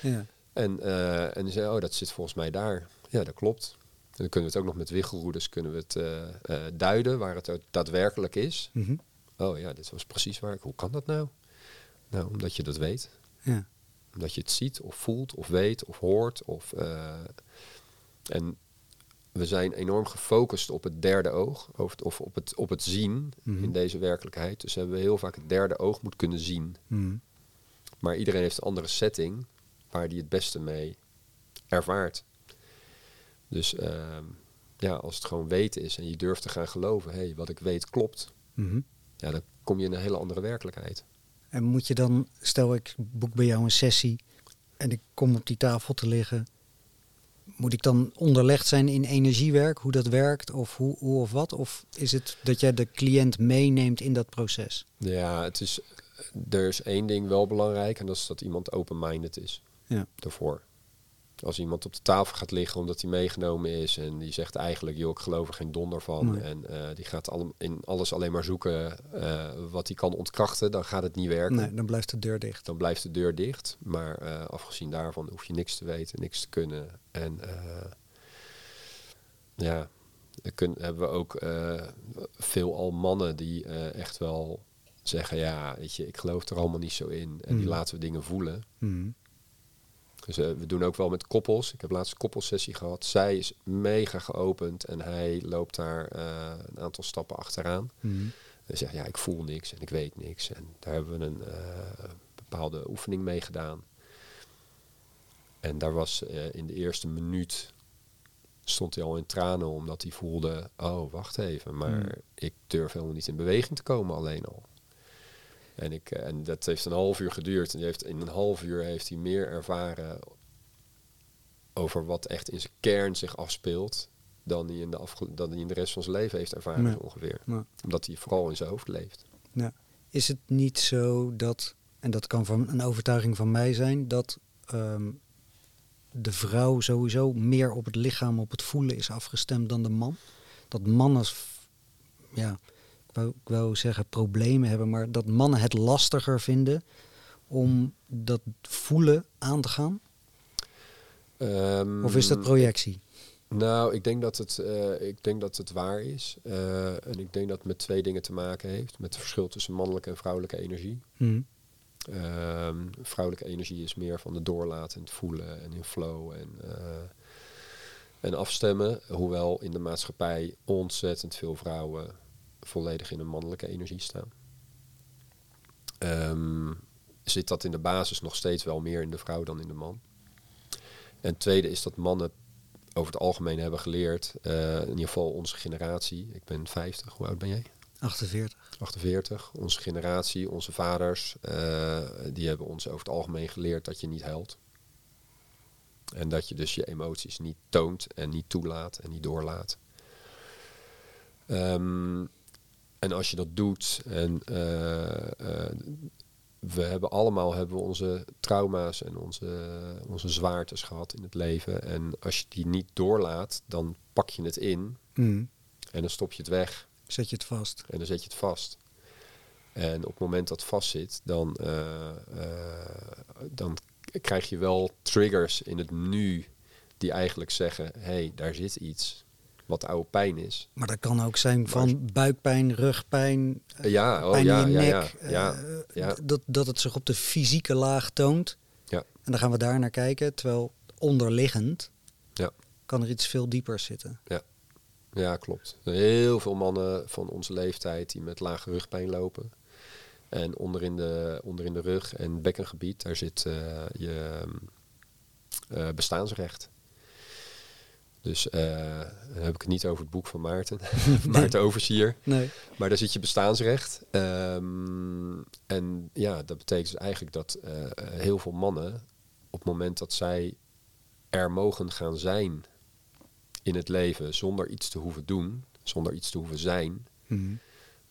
Ja. En, eh en die zei, oh, dat zit volgens mij daar. Ja, dat klopt. En dan kunnen we het ook nog met wiggelroeders kunnen we het eh, eh, duiden waar het daadwerkelijk is. Mhm. Oh ja, dit was precies waar ik. Hoe kan dat nou? Nou, omdat je dat weet. ja. Omdat je het ziet of voelt of weet of hoort. Of, en we zijn enorm gefocust op het derde oog. Of op, het, op het zien Mhm. in deze werkelijkheid. Dus hebben we heel vaak het derde oog moet kunnen zien. Mhm. Maar iedereen heeft een andere setting waar die het beste mee ervaart. Dus ehm, ja, als het gewoon weten is en je durft te gaan geloven, hé, hey, wat ik weet klopt, Mhm. ja, dan kom je in een hele andere werkelijkheid. En moet je dan, stel ik boek bij jou een sessie en ik kom op die tafel te liggen, moet ik dan onderlegd zijn in energiewerk, hoe dat werkt of hoe, hoe of wat? Of is het dat jij de cliënt meeneemt in dat proces? Ja, het is, er is één ding wel belangrijk en dat is dat iemand open-minded is Ja. daarvoor. Als iemand op de tafel gaat liggen omdat hij meegenomen is en die zegt eigenlijk, joh, ik geloof er geen donder van. Nee. En eh, die gaat alle, in alles alleen maar zoeken eh, wat hij kan ontkrachten, dan gaat het niet werken. Nee, dan blijft de deur dicht. dan blijft de deur dicht. Maar eh, afgezien daarvan hoef je niks te weten, niks te kunnen. En ja, kun, hebben we ook veel al mannen die echt wel zeggen, ja, weet je, ik geloof er allemaal niet zo in. En die Mm. laten we dingen voelen. Mhm. Dus eh, we doen ook wel met koppels. Ik heb laatst een koppelsessie gehad. Zij is mega geopend en hij loopt daar eh, een aantal stappen achteraan. Mhm. En zegt, ja, ik voel niks en ik weet niks. En daar hebben we een eh, bepaalde oefening mee gedaan. En daar was in de eerste minuut stond hij al in tranen omdat hij voelde, oh, wacht even, maar Hmm. ik durf helemaal niet in beweging te komen alleen al. En, ik, eh, en dat heeft een half uur geduurd. En die heeft, in een half uur heeft hij meer ervaren over wat echt in zijn kern zich afspeelt dan hij in de, afge- dan hij in de rest van zijn leven heeft ervaren, Ja. ongeveer Ja. omdat hij vooral in zijn hoofd leeft. Ja. Is het niet zo dat, en dat kan van een overtuiging van mij zijn, dat ehm, de vrouw sowieso meer op het lichaam, op het voelen is afgestemd dan de man? Dat mannen, ja, wou, ik wou zeggen problemen hebben, maar dat mannen het lastiger vinden om dat voelen aan te gaan? Ehm, Of is dat projectie? Nou, ik denk dat het, eh, ik denk dat het waar is. Eh, en ik denk dat het met twee dingen te maken heeft. Met het verschil tussen mannelijke en vrouwelijke energie. Hm. Ehm, vrouwelijke energie is meer van de doorlaten en het voelen en in flow en, eh, en afstemmen. Hoewel in de maatschappij ontzettend veel vrouwen volledig in een mannelijke energie staan. Ehm, zit dat in de basis nog steeds wel meer in de vrouw dan in de man. En tweede is dat mannen over het algemeen hebben geleerd, eh, in ieder geval onze generatie, ik ben 50, hoe oud ben jij? 48. 48. Onze generatie, onze vaders, eh, die hebben ons over het algemeen geleerd dat je niet huilt. En dat je dus je emoties niet toont en niet toelaat en niet doorlaat. Ehm, en als je dat doet en eh, eh, we hebben allemaal hebben we onze trauma's en onze, onze zwaartes gehad in het leven. En als je die niet doorlaat, dan pak je het in Hm. en dan stop je het weg. Zet je het vast. En dan zet je het vast. En op het moment dat het vast zit, dan, eh, dan krijg je wel triggers in het nu die eigenlijk zeggen: hé, hey, daar zit iets wat oude pijn is. Maar dat kan ook zijn van buikpijn, rugpijn, Eh, ja, oh, pijn ja, in je ja, nek. ja, ja, eh, ja. Dat, dat het zich op de fysieke laag toont. Ja. En dan gaan we daar naar kijken. Terwijl onderliggend Ja. kan er iets veel diepers zitten. Ja, klopt. Heel veel mannen van onze leeftijd die met lage rugpijn lopen. En onder in de, onder in de rug en bekkengebied, daar zit eh, je eh, bestaansrecht. Dus eh, dan heb ik het niet over het boek van Maarten, Maarten Oversier. Nee. Maar daar zit je bestaansrecht. Ehm, en ja, dat betekent dus eigenlijk dat eh, heel veel mannen, op het moment dat zij er mogen gaan zijn in het leven zonder iets te hoeven doen, zonder iets te hoeven zijn, Hm.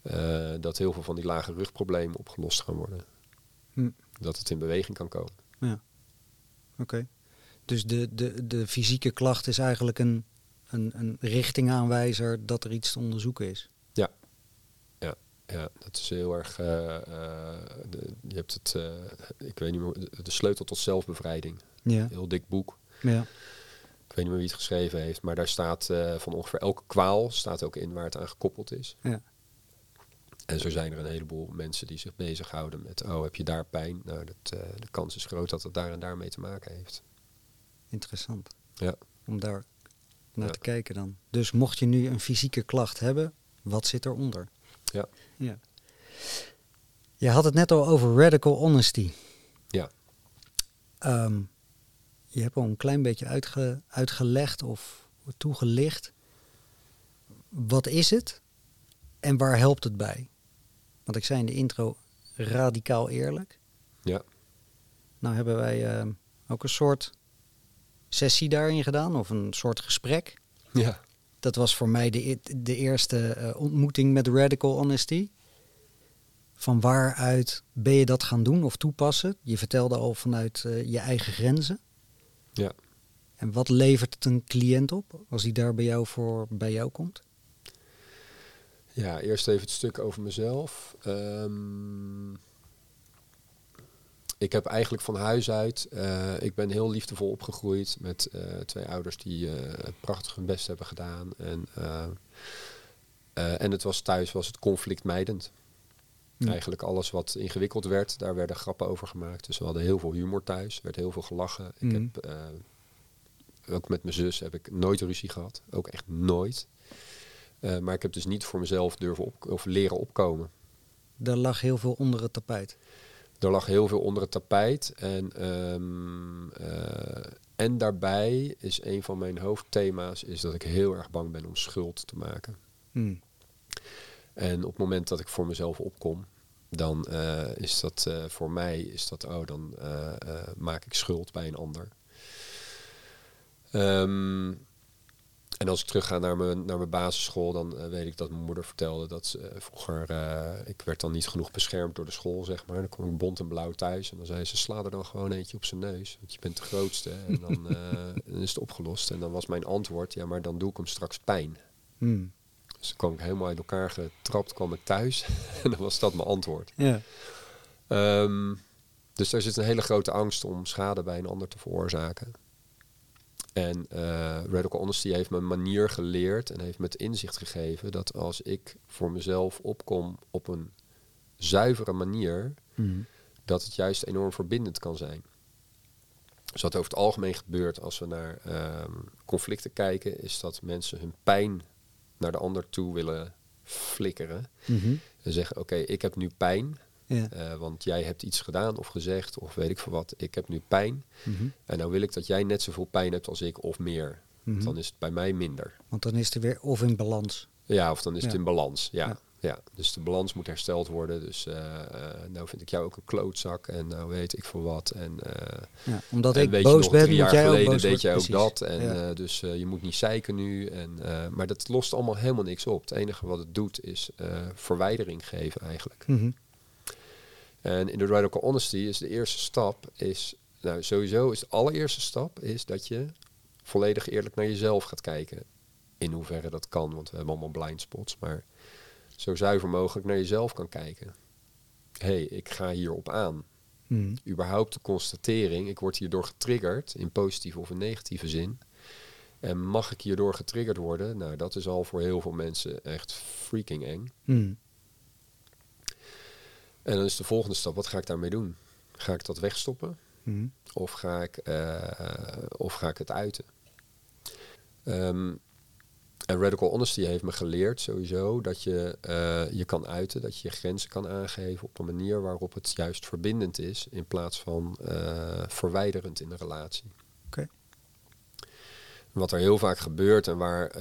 eh, dat heel veel van die lage rugproblemen opgelost gaan worden. Hm. Dat het in beweging kan komen. Oké. Dus de, de, de fysieke klacht is eigenlijk een, een, een richtingaanwijzer dat er iets te onderzoeken is. Ja, dat is heel erg. eh, eh, de, je hebt het, eh, ik weet niet meer, de, de sleutel tot zelfbevrijding. Ja. Heel dik boek. ja. Ik weet niet meer wie het geschreven heeft, maar daar staat van ongeveer elke kwaal staat ook in waar het aan gekoppeld is. Ja. En zo zijn er een heleboel mensen die zich bezighouden met, oh, heb je daar pijn? Nou, dat, de kans is groot dat het daar en daar mee te maken heeft. Interessant. Ja. Om daar naar Ja. te kijken dan. Dus mocht je nu een fysieke klacht hebben, wat zit eronder? Ja. ja. Je had het net al over radical honesty. Ja. Ehm, je hebt al een klein beetje uitge- uitgelegd of toegelicht. Wat is het en waar helpt het bij? Want ik zei in de intro radicaal eerlijk. Ja. Nou hebben wij ehm, ook een soort sessie daarin gedaan of een soort gesprek. Ja. Dat was voor mij de, e- de eerste eh, ontmoeting met Radical Honesty. Van waaruit ben je dat gaan doen of toepassen? Je vertelde al vanuit eh, je eigen grenzen. Ja. En wat levert het een cliënt op als hij daar bij jou voor bij jou komt? Ja, eerst even het stuk over mezelf. Ehm, ik heb eigenlijk van huis uit, eh, ik ben heel liefdevol opgegroeid met eh, twee ouders die eh, prachtig hun best hebben gedaan. En, eh, eh, en het was thuis was het conflictmijdend. Ja. Eigenlijk alles wat ingewikkeld werd, daar werden grappen over gemaakt. Dus we hadden heel veel humor thuis, er werd heel veel gelachen. Ik Mhm. heb, eh, ook met mijn zus heb ik nooit ruzie gehad. Ook echt nooit. Eh, maar ik heb dus niet voor mezelf durven op, of leren opkomen. Daar lag heel veel onder het tapijt. Er lag heel veel onder het tapijt. En, ehm, eh, en daarbij is een van mijn hoofdthema's is dat ik heel erg bang ben om schuld te maken. Hmm. En op het moment dat ik voor mezelf opkom, dan eh, is dat eh, voor mij is dat, oh, dan maak ik schuld bij een ander. Ehm, en als ik terug ga naar mijn, naar mijn basisschool, dan eh, weet ik dat mijn moeder vertelde dat ze, eh, vroeger, eh, ik werd dan niet genoeg beschermd door de school, zeg maar. Dan kwam ik bont en blauw thuis en dan zei ze, sla er dan gewoon eentje op zijn neus, want je bent de grootste. En dan, dan is het opgelost. En dan was mijn antwoord, ja, maar dan doe ik hem straks pijn. Hmm. Dus toen kwam ik helemaal uit elkaar getrapt, kwam ik thuis. en dan was dat mijn antwoord. Ja. Ehm, dus daar zit een hele grote angst om schade bij een ander te veroorzaken. En eh, Radical Honesty heeft me een manier geleerd en heeft me het inzicht gegeven dat als ik voor mezelf opkom op een zuivere manier, Mhm. dat het juist enorm verbindend kan zijn. Dus wat over het algemeen gebeurt als we naar ehm, conflicten kijken, is dat mensen hun pijn naar de ander toe willen flikkeren. Mhm. En zeggen, oké, ik heb nu pijn, Ja. eh, want jij hebt iets gedaan of gezegd of weet ik veel wat. Ik heb nu pijn Mhm. en nou wil ik dat jij net zoveel pijn hebt als ik of meer. Mhm. Dan is het bij mij minder. Want dan is het weer of in balans. Ja, of dan is het in balans. Ja. Ja. Ja. dus de balans moet hersteld worden. Dus eh, nou vind ik jou ook een klootzak en nou weet ik veel wat. En, Ja, omdat en ik boos nog, ben, drie jaar jij geleden deed jij ook Precies. dat. En, dus je moet niet zeiken nu. En, maar dat lost allemaal helemaal niks op. Het enige wat het doet is verwijdering geven eigenlijk. Mhm. En in de radical honesty is de eerste stap, is, nou sowieso is de allereerste stap, is dat je volledig eerlijk naar jezelf gaat kijken. In hoeverre dat kan, want we hebben allemaal blind spots, maar zo zuiver mogelijk naar jezelf kan kijken. Hé, hey, ik ga hierop aan. Mhm. Überhaupt de constatering, ik word hierdoor getriggerd, in positieve of in negatieve zin. En mag ik hierdoor getriggerd worden? Nou, dat is al voor heel veel mensen echt freaking eng. Mhm. En dan is de volgende stap, wat ga ik daarmee doen? Ga ik dat wegstoppen? Mhm. Of ga ik, eh, of ga ik het uiten? Ehm, en Radical Honesty heeft me geleerd sowieso dat je eh, je kan uiten, dat je je grenzen kan aangeven op een manier waarop het juist verbindend is in plaats van eh, verwijderend in de relatie. Wat er heel vaak gebeurt en waar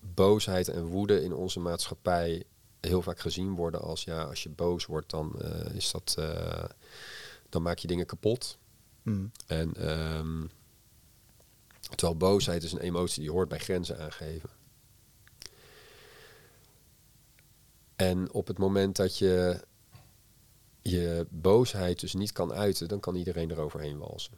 boosheid en woede in onze maatschappij heel vaak gezien worden als ja, als je boos wordt, dan eh, is dat eh, dan maak je dingen kapot. Mhm. En ehm, terwijl boosheid is een emotie die hoort bij grenzen aangeven. En op het moment dat je je boosheid dus niet kan uiten, dan kan iedereen eroverheen walsen.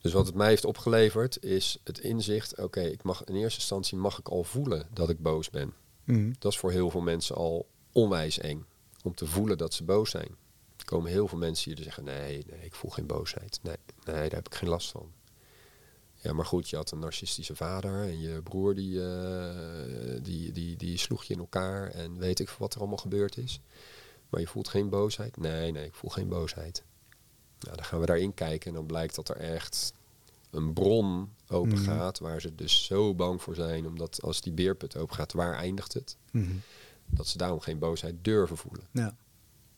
Dus wat het mij heeft opgeleverd is het inzicht, oké, ik mag in eerste instantie mag ik al voelen dat ik boos ben. Mhm. Dat is voor heel veel mensen al onwijs eng. Om te voelen dat ze boos zijn. Er komen heel veel mensen hier die zeggen: nee, nee, ik voel geen boosheid. Nee, nee, daar heb ik geen last van. Ja, maar goed, je had een narcistische vader en je broer die, eh, die, die, die sloeg je in elkaar en weet ik wat er allemaal gebeurd is. Maar je voelt geen boosheid? Nee, nee, ik voel geen boosheid. Nou, dan gaan we daarin kijken en dan blijkt dat er echt een bron open Mhm. gaat waar ze dus zo bang voor zijn, omdat als die beerput open gaat, waar eindigt het? Mhm. Dat ze daarom geen boosheid durven voelen. Ja.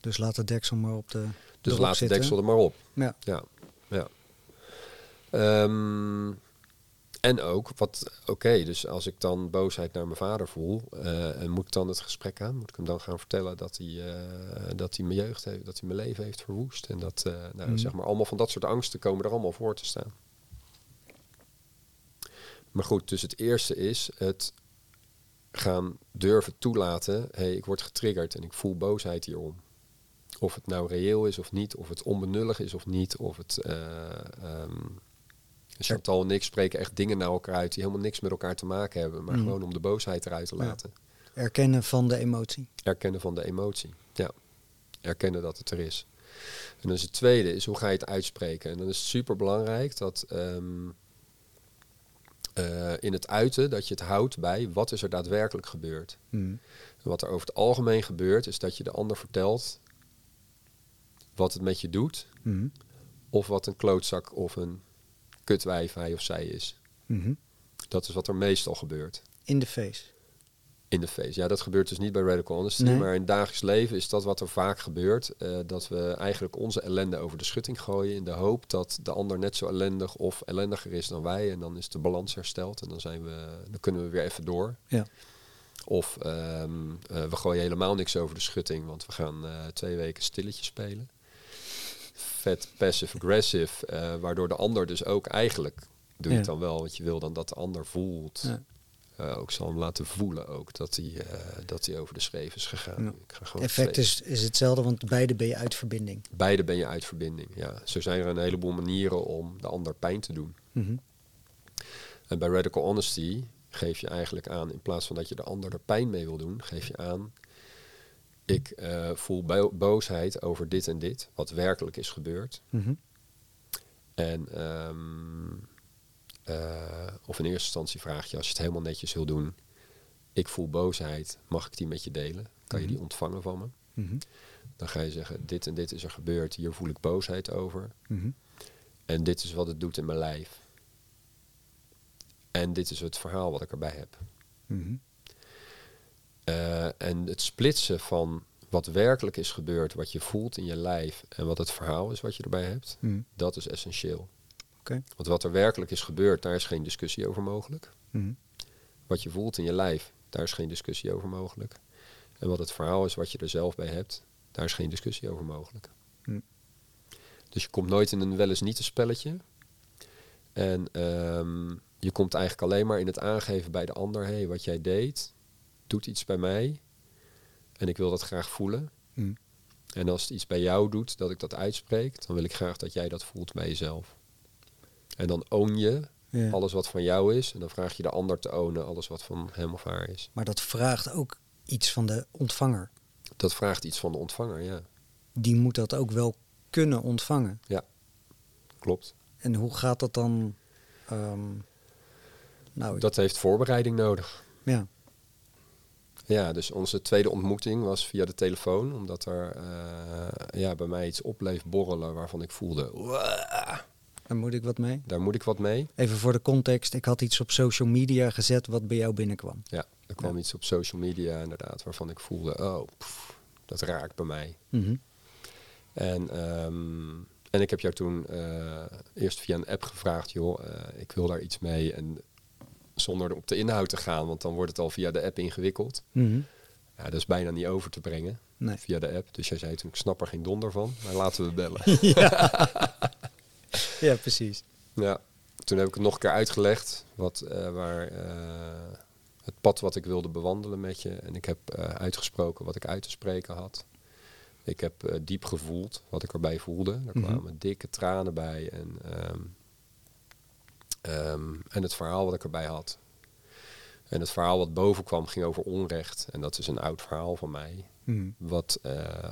Dus laat de deksel maar op de. Dus laat de deksel er maar op. Ja. Ja, ja. Ehm, en ook, wat, oké, dus als ik dan boosheid naar mijn vader voel, eh, en moet ik dan het gesprek aan? Moet ik hem dan gaan vertellen dat hij, eh, dat hij mijn jeugd heeft, dat hij mijn leven heeft verwoest? En dat, eh, nou, Mhm. zeg maar, allemaal van dat soort angsten komen er allemaal voor te staan. Maar goed, dus het eerste is het gaan durven toelaten, hé, hey, ik word getriggerd en ik voel boosheid hierom. Of het nou reëel is of niet, of het onbenullig is of niet, of het... eh ehm, Chantal en ik spreken echt dingen naar elkaar uit die helemaal niks met elkaar te maken hebben, maar Mhm. gewoon om de boosheid eruit te Ja. laten. Erkennen van de emotie. Erkennen van de emotie. Ja. Erkennen dat het er is. En dan is het tweede, is hoe ga je het uitspreken? En dan is het super belangrijk dat ehm, eh, in het uiten, dat je het houdt bij wat is er daadwerkelijk gebeurd. En wat er over het algemeen gebeurt, is dat je de ander vertelt wat het met je doet, Mhm. of wat een klootzak of een kutwijf hij of zij is. Mhm. Dat is wat er meestal gebeurt In de face. In de feest. Ja, dat gebeurt dus niet bij Radical Honesty, Nee. maar in het dagelijks leven is dat wat er vaak gebeurt. eh, dat we eigenlijk onze ellende over de schutting gooien in de hoop dat de ander net zo ellendig of ellendiger is dan wij. En dan is de balans hersteld en dan, zijn we, dan kunnen we weer even door. Ja. Of ehm, eh, we gooien helemaal niks over de schutting, want we gaan eh, twee weken stilletje spelen. Vet passive-aggressive, eh, waardoor de ander dus ook eigenlijk, doe je het dan wel, want je wil dan dat de ander voelt. Ja. Eh, ook zal hem laten voelen ook dat hij, eh, dat hij over de schreef is gegaan. Ja. Ik ga gewoon Effect is, is hetzelfde, want beide ben je uit verbinding. Beide ben je uit verbinding. Ja. Zo zijn er een heleboel manieren om de ander pijn te doen. Mhm. En bij Radical Honesty geef je eigenlijk aan, in plaats van dat je de ander er pijn mee wil doen, geef je aan, ik eh, voel bo- boosheid over dit en dit, wat werkelijk is gebeurd. Mhm. En, ehm, eh, of in eerste instantie vraag je, als je het helemaal netjes wil doen, ik voel boosheid, mag ik die met je delen? Kan je die Mhm. ontvangen van me? Mhm. Dan ga je zeggen, dit en dit is er gebeurd, hier voel ik boosheid over. Mhm. En dit is wat het doet in mijn lijf. En dit is het verhaal wat ik erbij heb. Eh, en het splitsen van wat werkelijk is gebeurd, wat je voelt in je lijf en wat het verhaal is wat je erbij hebt, dat is essentieel. Want wat er werkelijk is gebeurd, daar is geen discussie over mogelijk. Mhm. Wat je voelt in je lijf, daar is geen discussie over mogelijk. En wat het verhaal is wat je er zelf bij hebt, daar is geen discussie over mogelijk. Hm. Dus je komt nooit in een wel eens niet een spelletje. En ehm, je komt eigenlijk alleen maar in het aangeven bij de ander, hé, hey, wat jij deed, doet iets bij mij. En ik wil dat graag voelen. Mhm. En als het iets bij jou doet, dat ik dat uitspreek, dan wil ik graag dat jij dat voelt bij jezelf. En dan own je Ja. alles wat van jou is. En dan vraag je de ander te ownen alles wat van hem of haar is. Maar dat vraagt ook iets van de ontvanger. Dat vraagt iets van de ontvanger, ja. Die moet dat ook wel kunnen ontvangen. Klopt. En hoe gaat dat dan? ehm, nou, Dat heeft voorbereiding nodig. ja. Ja, dus onze tweede ontmoeting was via de telefoon. Omdat er eh, ja, bij mij iets op bleef borrelen waarvan ik voelde... "Wah, Daar moet ik wat mee. daar moet ik wat mee. Even voor de context. Ik had iets op social media gezet wat bij jou binnenkwam. Ja, er kwam iets op social media inderdaad waarvan ik voelde... Oh, pff, dat raakt bij mij. Mhm. En, ehm, en ik heb jou toen eh, eerst via een app gevraagd, joh, eh, ik wil daar iets mee. En zonder op de inhoud te gaan, want dan wordt het al via de app ingewikkeld. Mhm. Ja, dat is bijna niet over te brengen Nee. via de app. Dus jij zei toen, ik snap er geen donder van, maar laten we bellen. Ja, precies. ja, toen heb ik het nog een keer uitgelegd, wat, eh, waar, eh, het pad wat ik wilde bewandelen met je. En ik heb eh, uitgesproken wat ik uit te spreken had. Ik heb diep gevoeld wat ik erbij voelde. Er Mhm. kwamen dikke tranen bij. En, ehm, ehm, en het verhaal wat ik erbij had. En het verhaal wat boven kwam ging over onrecht. En dat is een oud verhaal van mij. Mhm. Wat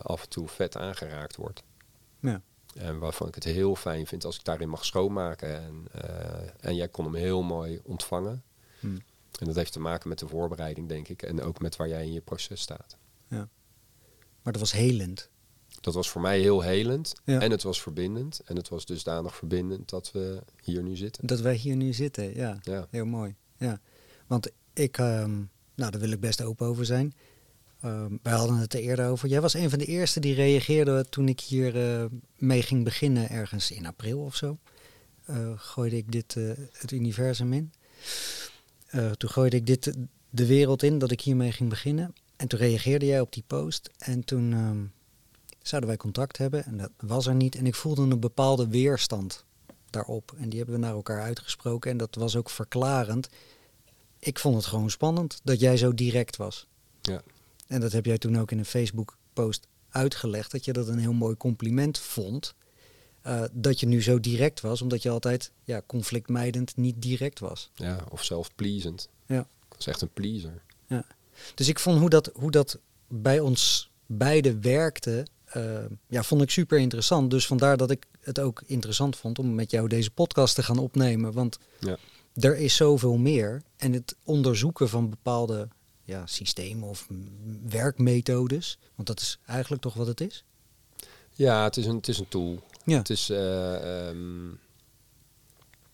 af en toe vet aangeraakt wordt. Ja. En waarvan ik het heel fijn vind als ik daarin mag schoonmaken. En, eh, en jij kon hem heel mooi ontvangen. Mhm. En dat heeft te maken met de voorbereiding, denk ik. En ook met waar jij in je proces staat. Maar dat was helend. Dat was voor mij heel helend. Ja. En het was verbindend. En het was dusdanig verbindend dat we hier nu zitten. Dat wij hier nu zitten, ja. Ja, Heel mooi. Ja. Want ik, ehm, nou daar wil ik best open over zijn. Ehm, wij hadden het er eerder over. Jij was een van de eerste die reageerde toen ik hier eh, mee ging beginnen, ergens in april of zo. Eh, gooide ik dit eh, het universum in. Toen gooide ik dit de wereld in dat ik hiermee ging beginnen. En toen reageerde jij op die post. En toen ehm, zouden wij contact hebben. En dat was er niet. En ik voelde een bepaalde weerstand daarop. En die hebben we naar elkaar uitgesproken. En dat was ook verklarend. Ik vond het gewoon spannend dat jij zo direct was. Ja. En dat heb jij toen ook in een Facebook-post uitgelegd. Dat je dat een heel mooi compliment vond. Eh, dat je nu zo direct was, omdat je altijd ja, conflictmijdend niet direct was. ja of zelf pleasend. Ja. Ik was echt een pleaser. Dus ik vond hoe dat, hoe dat bij ons beiden werkte, eh, ja, vond ik super interessant. Dus vandaar dat ik het ook interessant vond om met jou deze podcast te gaan opnemen. Want Ja. er is zoveel meer. En het onderzoeken van bepaalde ja, systemen of werkmethodes. Want dat is eigenlijk toch wat het is? Ja, het is een, het is een tool. Ja. Het is, eh, ehm,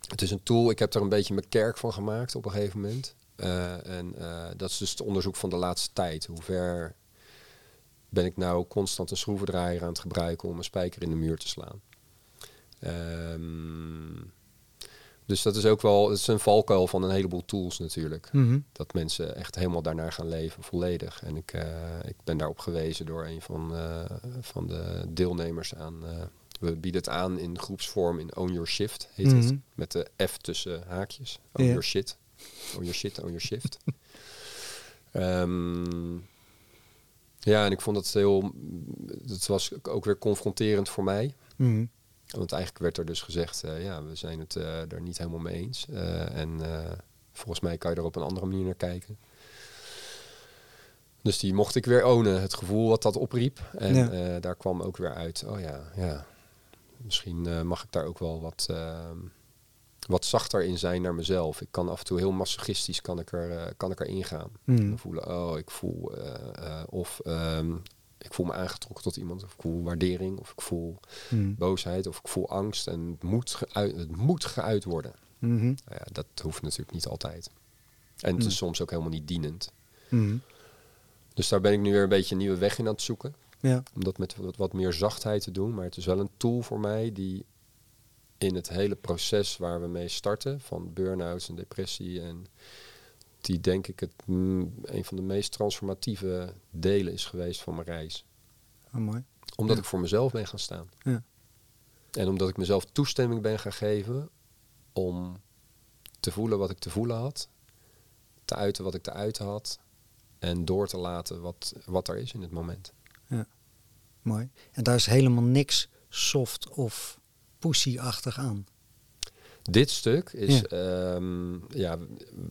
het is een tool. Ik heb er een beetje mijn kerk van gemaakt op een gegeven moment. Eh, en eh, dat is dus het onderzoek van de laatste tijd. Hoe ver ben ik nou constant een schroevendraaier aan het gebruiken om een spijker in de muur te slaan? Ehm, dus dat is ook wel het is een valkuil van een heleboel tools natuurlijk. Mhm. Dat mensen echt helemaal daarnaar gaan leven, volledig. En ik, eh, ik ben daarop gewezen door een van, eh, van de deelnemers aan. eh, we bieden het aan in groepsvorm in Own Your Shift, heet het. Mhm. Met de F tussen haakjes. Own. Your Shit. Own Your Shit, Own Your Shift. Ehm, ja, en ik vond het heel... Het was ook weer confronterend voor mij. Mhm. Want eigenlijk werd er dus gezegd, eh, ja, we zijn het eh er niet helemaal mee eens. Eh, en volgens mij kan je er op een andere manier naar kijken. Dus die mocht ik weer ownen, het gevoel wat dat opriep. En Ja. daar kwam ook weer uit, oh ja, ja, Misschien mag ik daar ook wel wat, ehm, wat zachter in zijn naar mezelf. Ik kan af en toe heel masochistisch kan ik er, kan ik er ingaan. Dan voelen, oh, ik voel... of ehm, ik voel me aangetrokken tot iemand. Of ik voel waardering. Of ik voel Mhm. boosheid. Of ik voel angst. En het moet, geuit, het moet geuit worden. Mhm. Nou ja, dat hoeft natuurlijk niet altijd. En het Mm. is soms ook helemaal niet dienend. Mhm. Dus daar ben ik nu weer een beetje een nieuwe weg in aan het zoeken. Ja. Om dat met wat, wat meer zachtheid te doen. Maar het is wel een tool voor mij die in het hele proces waar we mee starten, van burn-outs en depressie, en die denk ik het, mm, een van de meest transformatieve delen is geweest van mijn reis. Oh, mooi. Omdat Ja. ik voor mezelf ben gaan staan. Ja. En omdat ik mezelf toestemming ben gaan geven om te voelen wat ik te voelen had, te uiten wat ik te uiten had en door te laten wat, wat er is in het moment. Mooi. En daar is helemaal niks soft of pussy-achtig aan. Dit stuk is, Ja. ja, ja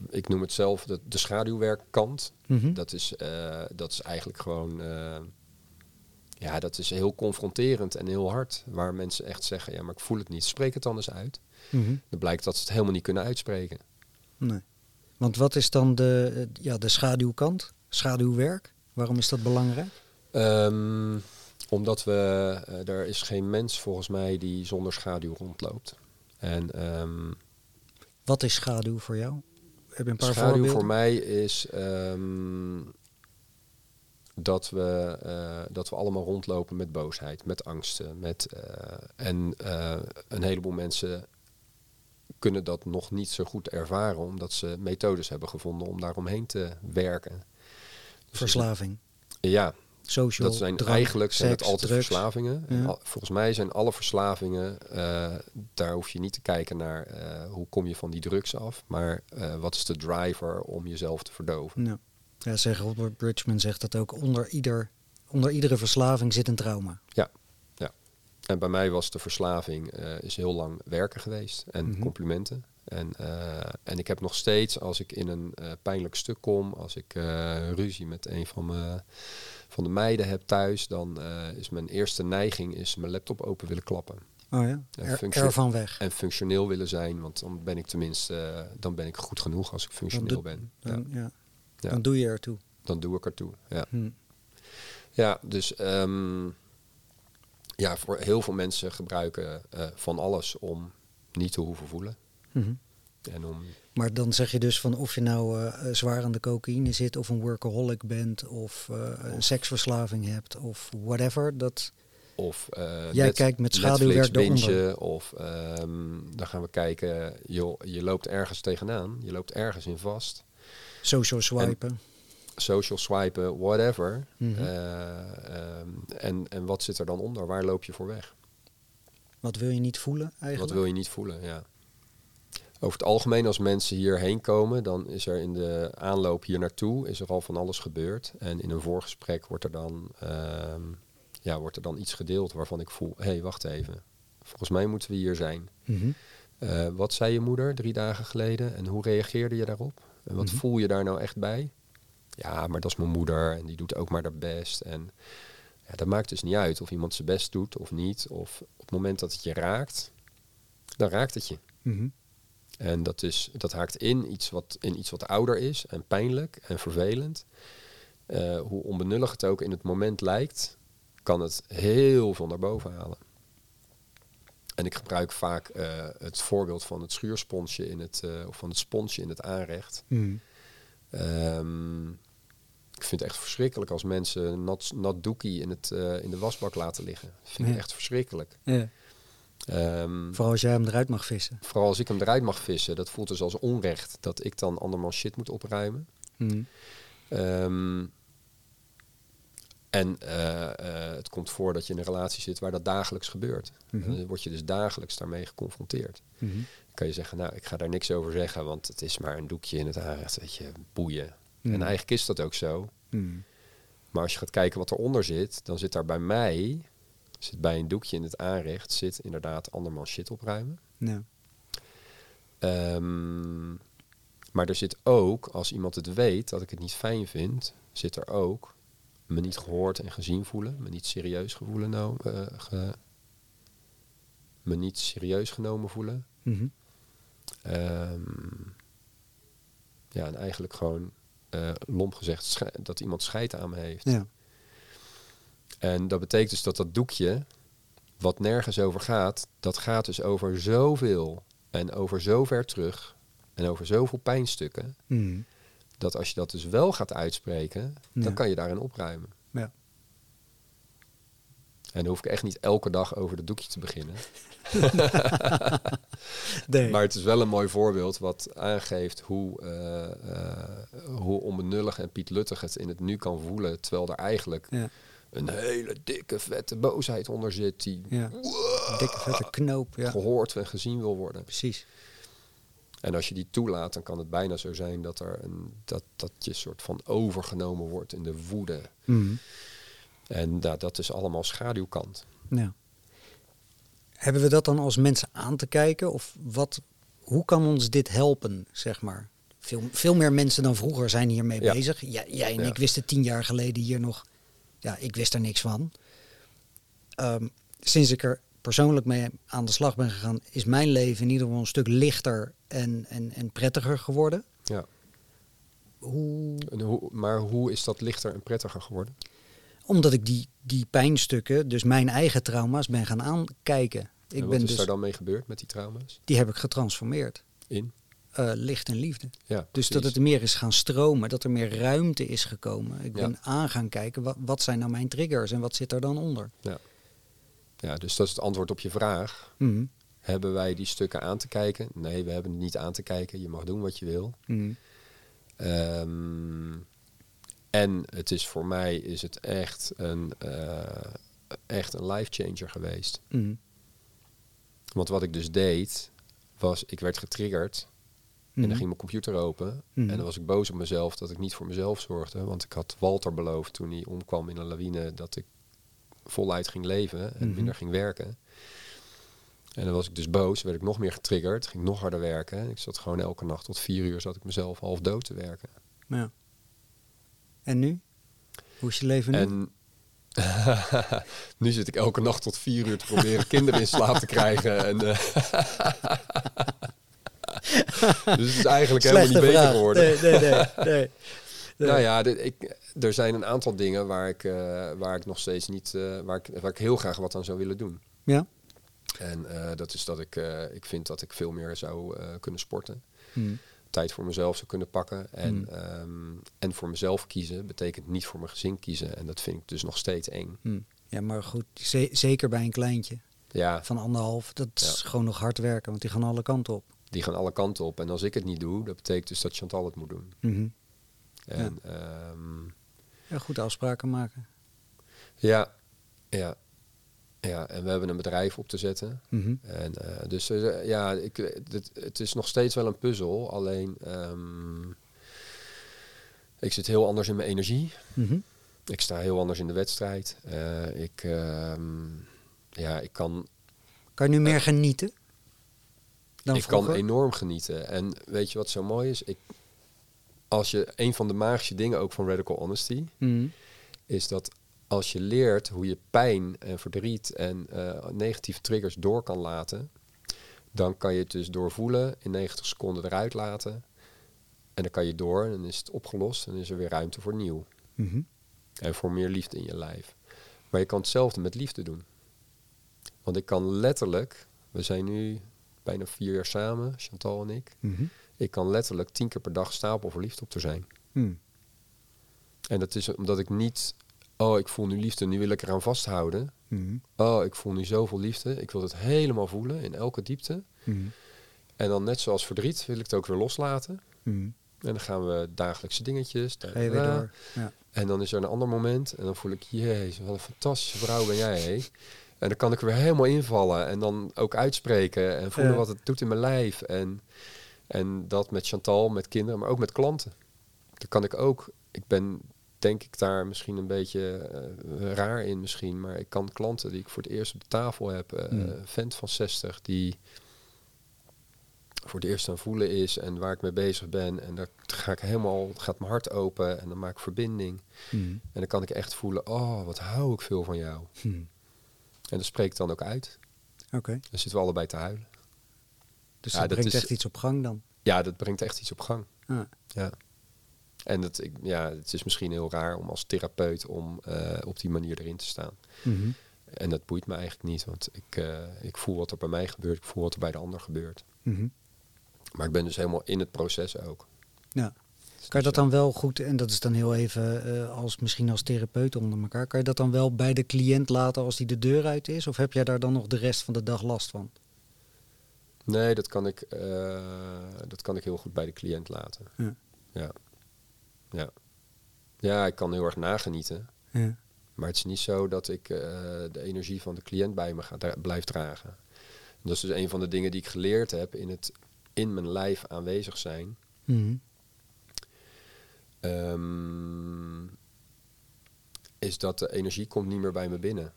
ik noem het zelf de, de schaduwwerkkant. Mhm. Dat, is, eh, dat is eigenlijk gewoon, eh, ja, dat is heel confronterend en heel hard. Waar mensen echt zeggen, ja, maar ik voel het niet. Spreek het dan eens uit. Mhm. Dan blijkt dat ze het helemaal niet kunnen uitspreken. Nee. Want wat is dan de, eh, ja, de schaduwkant? Schaduwwerk? Waarom is dat belangrijk? Ehm, omdat we, er is geen mens volgens mij die zonder schaduw rondloopt. En ehm, Wat is schaduw voor jou? Heb je een paar schaduw voorbeelden? voor mij is ehm, dat, we, eh, dat we allemaal rondlopen met boosheid, met angsten. Met, eh, en eh, een heleboel mensen kunnen dat nog niet zo goed ervaren, omdat ze methodes hebben gevonden om daaromheen te werken. Dus Verslaving. Ja, Social, dat zijn drank, eigenlijk zijn seks, het altijd drugs. verslavingen. En Ja. al- volgens mij zijn alle verslavingen, eh, daar hoef je niet te kijken naar eh, hoe kom je van die drugs af, maar eh, wat is de driver om jezelf te verdoven. Ja. ja, zeg Robert Bridgman zegt dat ook. Onder, ieder, onder iedere verslaving zit een trauma. En bij mij was de verslaving is heel lang werken geweest en Mhm. complimenten. En, en ik heb nog steeds, als ik in een pijnlijk stuk kom, als ik ruzie met een van, me, van de meiden heb thuis, dan eh, is mijn eerste neiging is mijn laptop open willen klappen. Oh ja, er, ervan weg. En functioneel willen zijn, want dan ben ik tenminste, eh, dan ben ik goed genoeg als ik functioneel ben. Ja, Dan, ja. Ja. dan doe je ertoe. dan doe ik ertoe. Ja, Hm. ja dus ehm, ja, voor heel veel mensen gebruiken eh, van alles om niet te hoeven voelen. Mhm. En om Maar dan zeg je dus van of je nou eh, eh, zwaar aan de cocaïne zit of een workaholic bent of eh, een seksverslaving hebt of whatever. Dat, Of Jij net- kijkt met schaduwwerk eronder. Of ehm, dan gaan we kijken, joh, je loopt ergens tegenaan. Je loopt ergens in vast. social swipen. Social swipen, whatever. Mhm. Eh, ehm, en, en wat zit er dan onder? Waar loop je voor weg? Wat wil je niet voelen Wat eigenlijk? wil je niet voelen? Ja. Over het algemeen, als mensen hierheen komen, dan is er in de aanloop hier naartoe is er al van alles gebeurd. En in een voorgesprek wordt er dan, ehm, ja, wordt er dan iets gedeeld waarvan ik voel, hé, hey, wacht even. Volgens mij moeten we hier zijn. Mhm. Eh, wat zei je moeder drie dagen geleden en hoe reageerde je daarop? En wat Mhm. voel je daar nou echt bij? Ja, maar dat is mijn moeder en die doet ook maar haar best. En ja, dat maakt dus niet uit of iemand zijn best doet of niet. Of op het moment dat het je raakt, dan raakt het je. Mhm. En dat, is, dat haakt in iets, wat, in iets wat ouder is en pijnlijk en vervelend. Eh, hoe onbenullig het ook in het moment lijkt, kan het heel veel naar boven halen. En ik gebruik vaak eh, het voorbeeld van het schuursponsje in het, eh, of van het sponsje in het aanrecht. Mhm. Ehm, ik vind het echt verschrikkelijk als mensen nat, nat doekie in, het, in de wasbak laten liggen. Dat vind ik Ja. echt verschrikkelijk. Ja. Ehm, Vooral als jij hem eruit mag vissen. vooral als ik hem eruit mag vissen, dat voelt dus als onrecht dat ik dan andermans shit moet opruimen. Mhm. Ehm, en eh, eh, het komt voor dat je in een relatie zit waar dat dagelijks gebeurt. Mhm. En dan word je dus dagelijks daarmee geconfronteerd. Mhm. Dan kan je zeggen, nou, ik ga daar niks over zeggen, want het is maar een doekje in het aanrecht, weet je, boeien. Mhm. En eigenlijk is dat ook zo. Mhm. Maar als je gaat kijken wat eronder zit, dan zit daar bij mij, zit bij een doekje in het aanrecht, zit inderdaad andermans shit opruimen. Ja. Ehm, maar er zit ook, als iemand het weet dat ik het niet fijn vind, zit er ook me niet gehoord en gezien voelen, me niet serieus gevoelen nou, ge- me niet serieus genomen voelen. Mhm. Ehm, ja, en eigenlijk gewoon, eh lomp gezegd, dat iemand scheid aan me heeft. Ja. En dat betekent dus dat dat doekje, wat nergens over gaat, dat gaat dus over zoveel en over zo ver terug en over zoveel pijnstukken, Mhm. dat als je dat dus wel gaat uitspreken, Ja. dan kan je daarin opruimen. Ja. En dan hoef ik echt niet elke dag over het doekje te beginnen. Nee. Maar het is wel een mooi voorbeeld wat aangeeft hoe, eh, eh, hoe onbenullig en pietluttig het in het nu kan voelen. Terwijl er eigenlijk ja. Een hele dikke, vette boosheid onder zit die Ja. Dikke vette knoop. Ja, gehoord en gezien wil worden. precies. En als je die toelaat, dan kan het bijna zo zijn dat, er een, dat, dat je soort van overgenomen wordt in de woede. Mhm. En ja, dat is allemaal schaduwkant. Ja. Hebben we dat dan als mensen aan te kijken? Of wat, hoe kan ons dit helpen, zeg maar? Veel, veel meer mensen dan vroeger zijn hiermee Ja. bezig. Ja, jij en Ja. ik wisten tien jaar geleden hier nog... Ja, ik wist er niks van. Ehm, sinds ik er persoonlijk mee aan de slag ben gegaan... is mijn leven in ieder geval een stuk lichter en, en, en prettiger geworden. Ja. Hoe, En hoe, maar hoe is dat lichter en prettiger geworden? omdat ik die, die pijnstukken, dus mijn eigen trauma's, ben gaan aankijken. Ik en wat ben is dus, daar dan mee gebeurd met die trauma's? Die heb ik getransformeerd. In? Eh, licht en liefde. Ja, Dus precies. dat het meer is gaan stromen, dat er meer ruimte is gekomen. Ik Ja. ben aan gaan kijken, wat, wat zijn nou mijn triggers en wat zit er dan onder? Ja, dus dat is het antwoord op je vraag. Mhm, Hebben wij die stukken aan te kijken? Nee, we hebben het niet aan te kijken. Je mag doen wat je wil. mhm, Ehm, en het is voor mij is het echt een, eh, echt een life changer geweest. mhm, Want wat ik dus deed, was ik werd getriggerd. En mhm. dan ging mijn computer open. Mhm. En dan was ik boos op mezelf dat ik niet voor mezelf zorgde. Want ik had Walter beloofd toen hij omkwam in een lawine dat ik voluit ging leven en Mhm. minder ging werken. En dan was ik dus boos, werd ik nog meer getriggerd, ging nog harder werken. Ik zat gewoon elke nacht tot vier uur zat ik mezelf half dood te werken. Ja. En nu? Hoe is je leven nu? En nu zit ik elke nacht tot vier uur te proberen kinderen in slaap te krijgen. En, eh, dus het is eigenlijk helemaal niet beter geworden. Nee, nee, nee. nee. Nee. Nou ja, ik, er zijn een aantal dingen waar ik, eh, waar ik nog steeds niet, eh, waar, ik, waar ik heel graag wat aan zou willen doen. Ja? En eh, dat is dat ik, ik vind dat ik veel meer zou kunnen sporten. Mhm. Tijd voor mezelf zou kunnen pakken. En, Hmm. ehm, en voor mezelf kiezen betekent niet voor mijn gezin kiezen. En dat vind ik dus nog steeds eng. Mhm. Ja, maar goed, ze- zeker bij een kleintje Ja, van anderhalf, dat is gewoon nog hard werken, want die gaan alle kanten op. die gaan alle kanten op. En als ik het niet doe, dat betekent dus dat Chantal het moet doen. Mhm. En ehm, Ja, goed afspraken maken. ja, ja, ja, en we hebben een bedrijf op te zetten. Mhm. En eh, dus eh, ja, ik, het, het is nog steeds wel een puzzel. Alleen ehm, ik zit heel anders in mijn energie. Mhm. Ik sta heel anders in de wedstrijd. Eh, ik, ehm, ja, ik kan, Kan je nu meer genieten? Dan ik kan enorm genieten. En weet je wat zo mooi is? Ik, als je een van de magische dingen ook van Radical Honesty Mhm. is dat als je leert hoe je pijn en verdriet en eh, negatieve triggers door kan laten, dan kan je het dus doorvoelen in 90 seconden eruit laten. En dan kan je door en dan is het opgelost en is er weer ruimte voor nieuw. Mhm. En voor meer liefde in je lijf. Maar je kan hetzelfde met liefde doen. Want ik kan letterlijk, we zijn nu bijna vier jaar samen, Chantal en ik. Mhm. Ik kan letterlijk tien keer per dag stapel verliefd op te zijn. Mhm. En dat is omdat ik niet, oh ik voel nu liefde, nu wil ik eraan vasthouden. Mhm. Oh, ik voel nu zoveel liefde. Ik wil het helemaal voelen in elke diepte. Mhm. En dan net zoals verdriet wil ik het ook weer loslaten. En dan gaan we dagelijkse dingetjes. Weer door. Ja. En dan is er een ander moment. En dan voel ik, jezus, wat een fantastische vrouw ben jij. Hé. En dan kan ik er weer helemaal invallen. En dan ook uitspreken. En voelen Ja. wat het doet in mijn lijf. En, en dat met Chantal, met kinderen, maar ook met klanten. Dan kan ik ook, ik ben denk ik daar misschien een beetje eh, raar in misschien. Maar ik kan klanten die ik voor het eerst op de tafel heb. eh, Hmm. Een vent van 60 die voor het eerst aan voelen is. En waar ik mee bezig ben. En daar ga ik helemaal, gaat mijn hart open. En dan maak ik verbinding. Mhm. En dan kan ik echt voelen, oh, wat hou ik veel van jou. Mhm. En dat spreek ik dan ook uit. Oké. Dan zitten we allebei te huilen. Dus Ja, dat, dat brengt is- echt iets op gang dan. Ja, dat brengt echt iets op gang. Ah, Ja. En dat, ik, ja, het is misschien heel raar om als therapeut om eh, op die manier erin te staan. mhm. En dat boeit me eigenlijk niet, want ik, eh, ik voel wat er bij mij gebeurt, ik voel wat er bij de ander gebeurt. Mhm. Maar ik ben dus helemaal in het proces ook. Ja. Kan je dat dan wel goed, en dat is dan heel even eh, als misschien als therapeut onder elkaar, kan je dat dan wel bij de cliënt laten als die de deur uit is? Of heb jij daar dan nog de rest van de dag last van? Nee, dat kan ik, eh, dat kan ik heel goed bij de cliënt laten. Ja. Ja. Ja, ja ik kan heel erg nagenieten. Ja. Maar het is niet zo dat ik eh, de energie van de cliënt bij me ga dra- blijf dragen. En dat is dus een van de dingen die ik geleerd heb in het in mijn lijf aanwezig zijn. Mhm. Ehm, is dat de energie komt niet meer bij me binnen.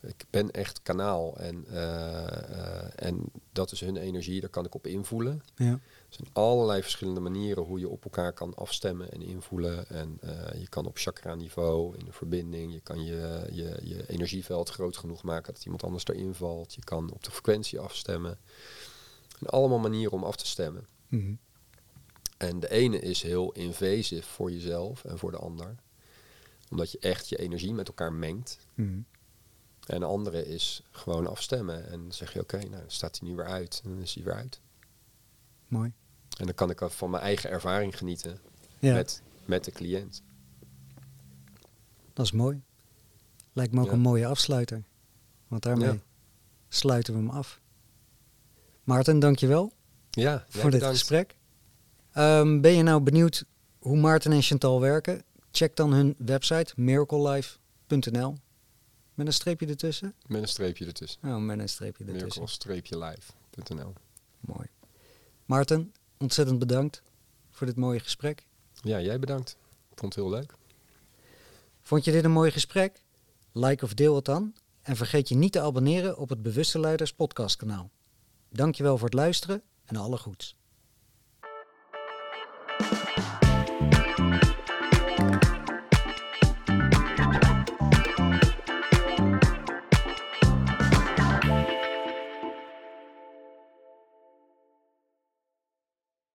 Ik ben echt kanaal en, eh, eh, en dat is hun energie, daar kan ik op invoelen. Ja. Er zijn allerlei verschillende manieren hoe je op elkaar kan afstemmen en invoelen. En eh, je kan op chakra-niveau in de verbinding, je kan je, je, je energieveld groot genoeg maken dat iemand anders erin valt. Je kan op de frequentie afstemmen. En allemaal manieren om af te stemmen. Mhm. En de ene is heel invasief voor jezelf en voor de ander. Omdat je echt je energie met elkaar mengt. Mhm. En de andere is gewoon afstemmen. En dan zeg je, oké, nou staat hij nu weer uit. En dan is hij weer uit. Mooi. En dan kan ik van mijn eigen ervaring genieten Ja, met, met de cliënt. dat is mooi. Lijkt me ook Ja. een mooie afsluiter. Want daarmee Ja. sluiten we hem af. Maarten, dankjewel Ja, voor dit bedankt. gesprek. Ehm, ben je nou benieuwd hoe Maarten en Chantal werken? Check dan hun website miraclelife.nl met een streepje ertussen. Met een streepje ertussen. Oh, met een streepje ertussen. Miracle-live.nl Mooi. Maarten, ontzettend bedankt voor dit mooie gesprek. Ja, jij bedankt. Ik vond het heel leuk. Vond je dit een mooi gesprek? Like of deel het dan. En vergeet je niet te abonneren op het Bewuste Leiders podcastkanaal. Dankjewel voor het luisteren en alle goeds. Thank you.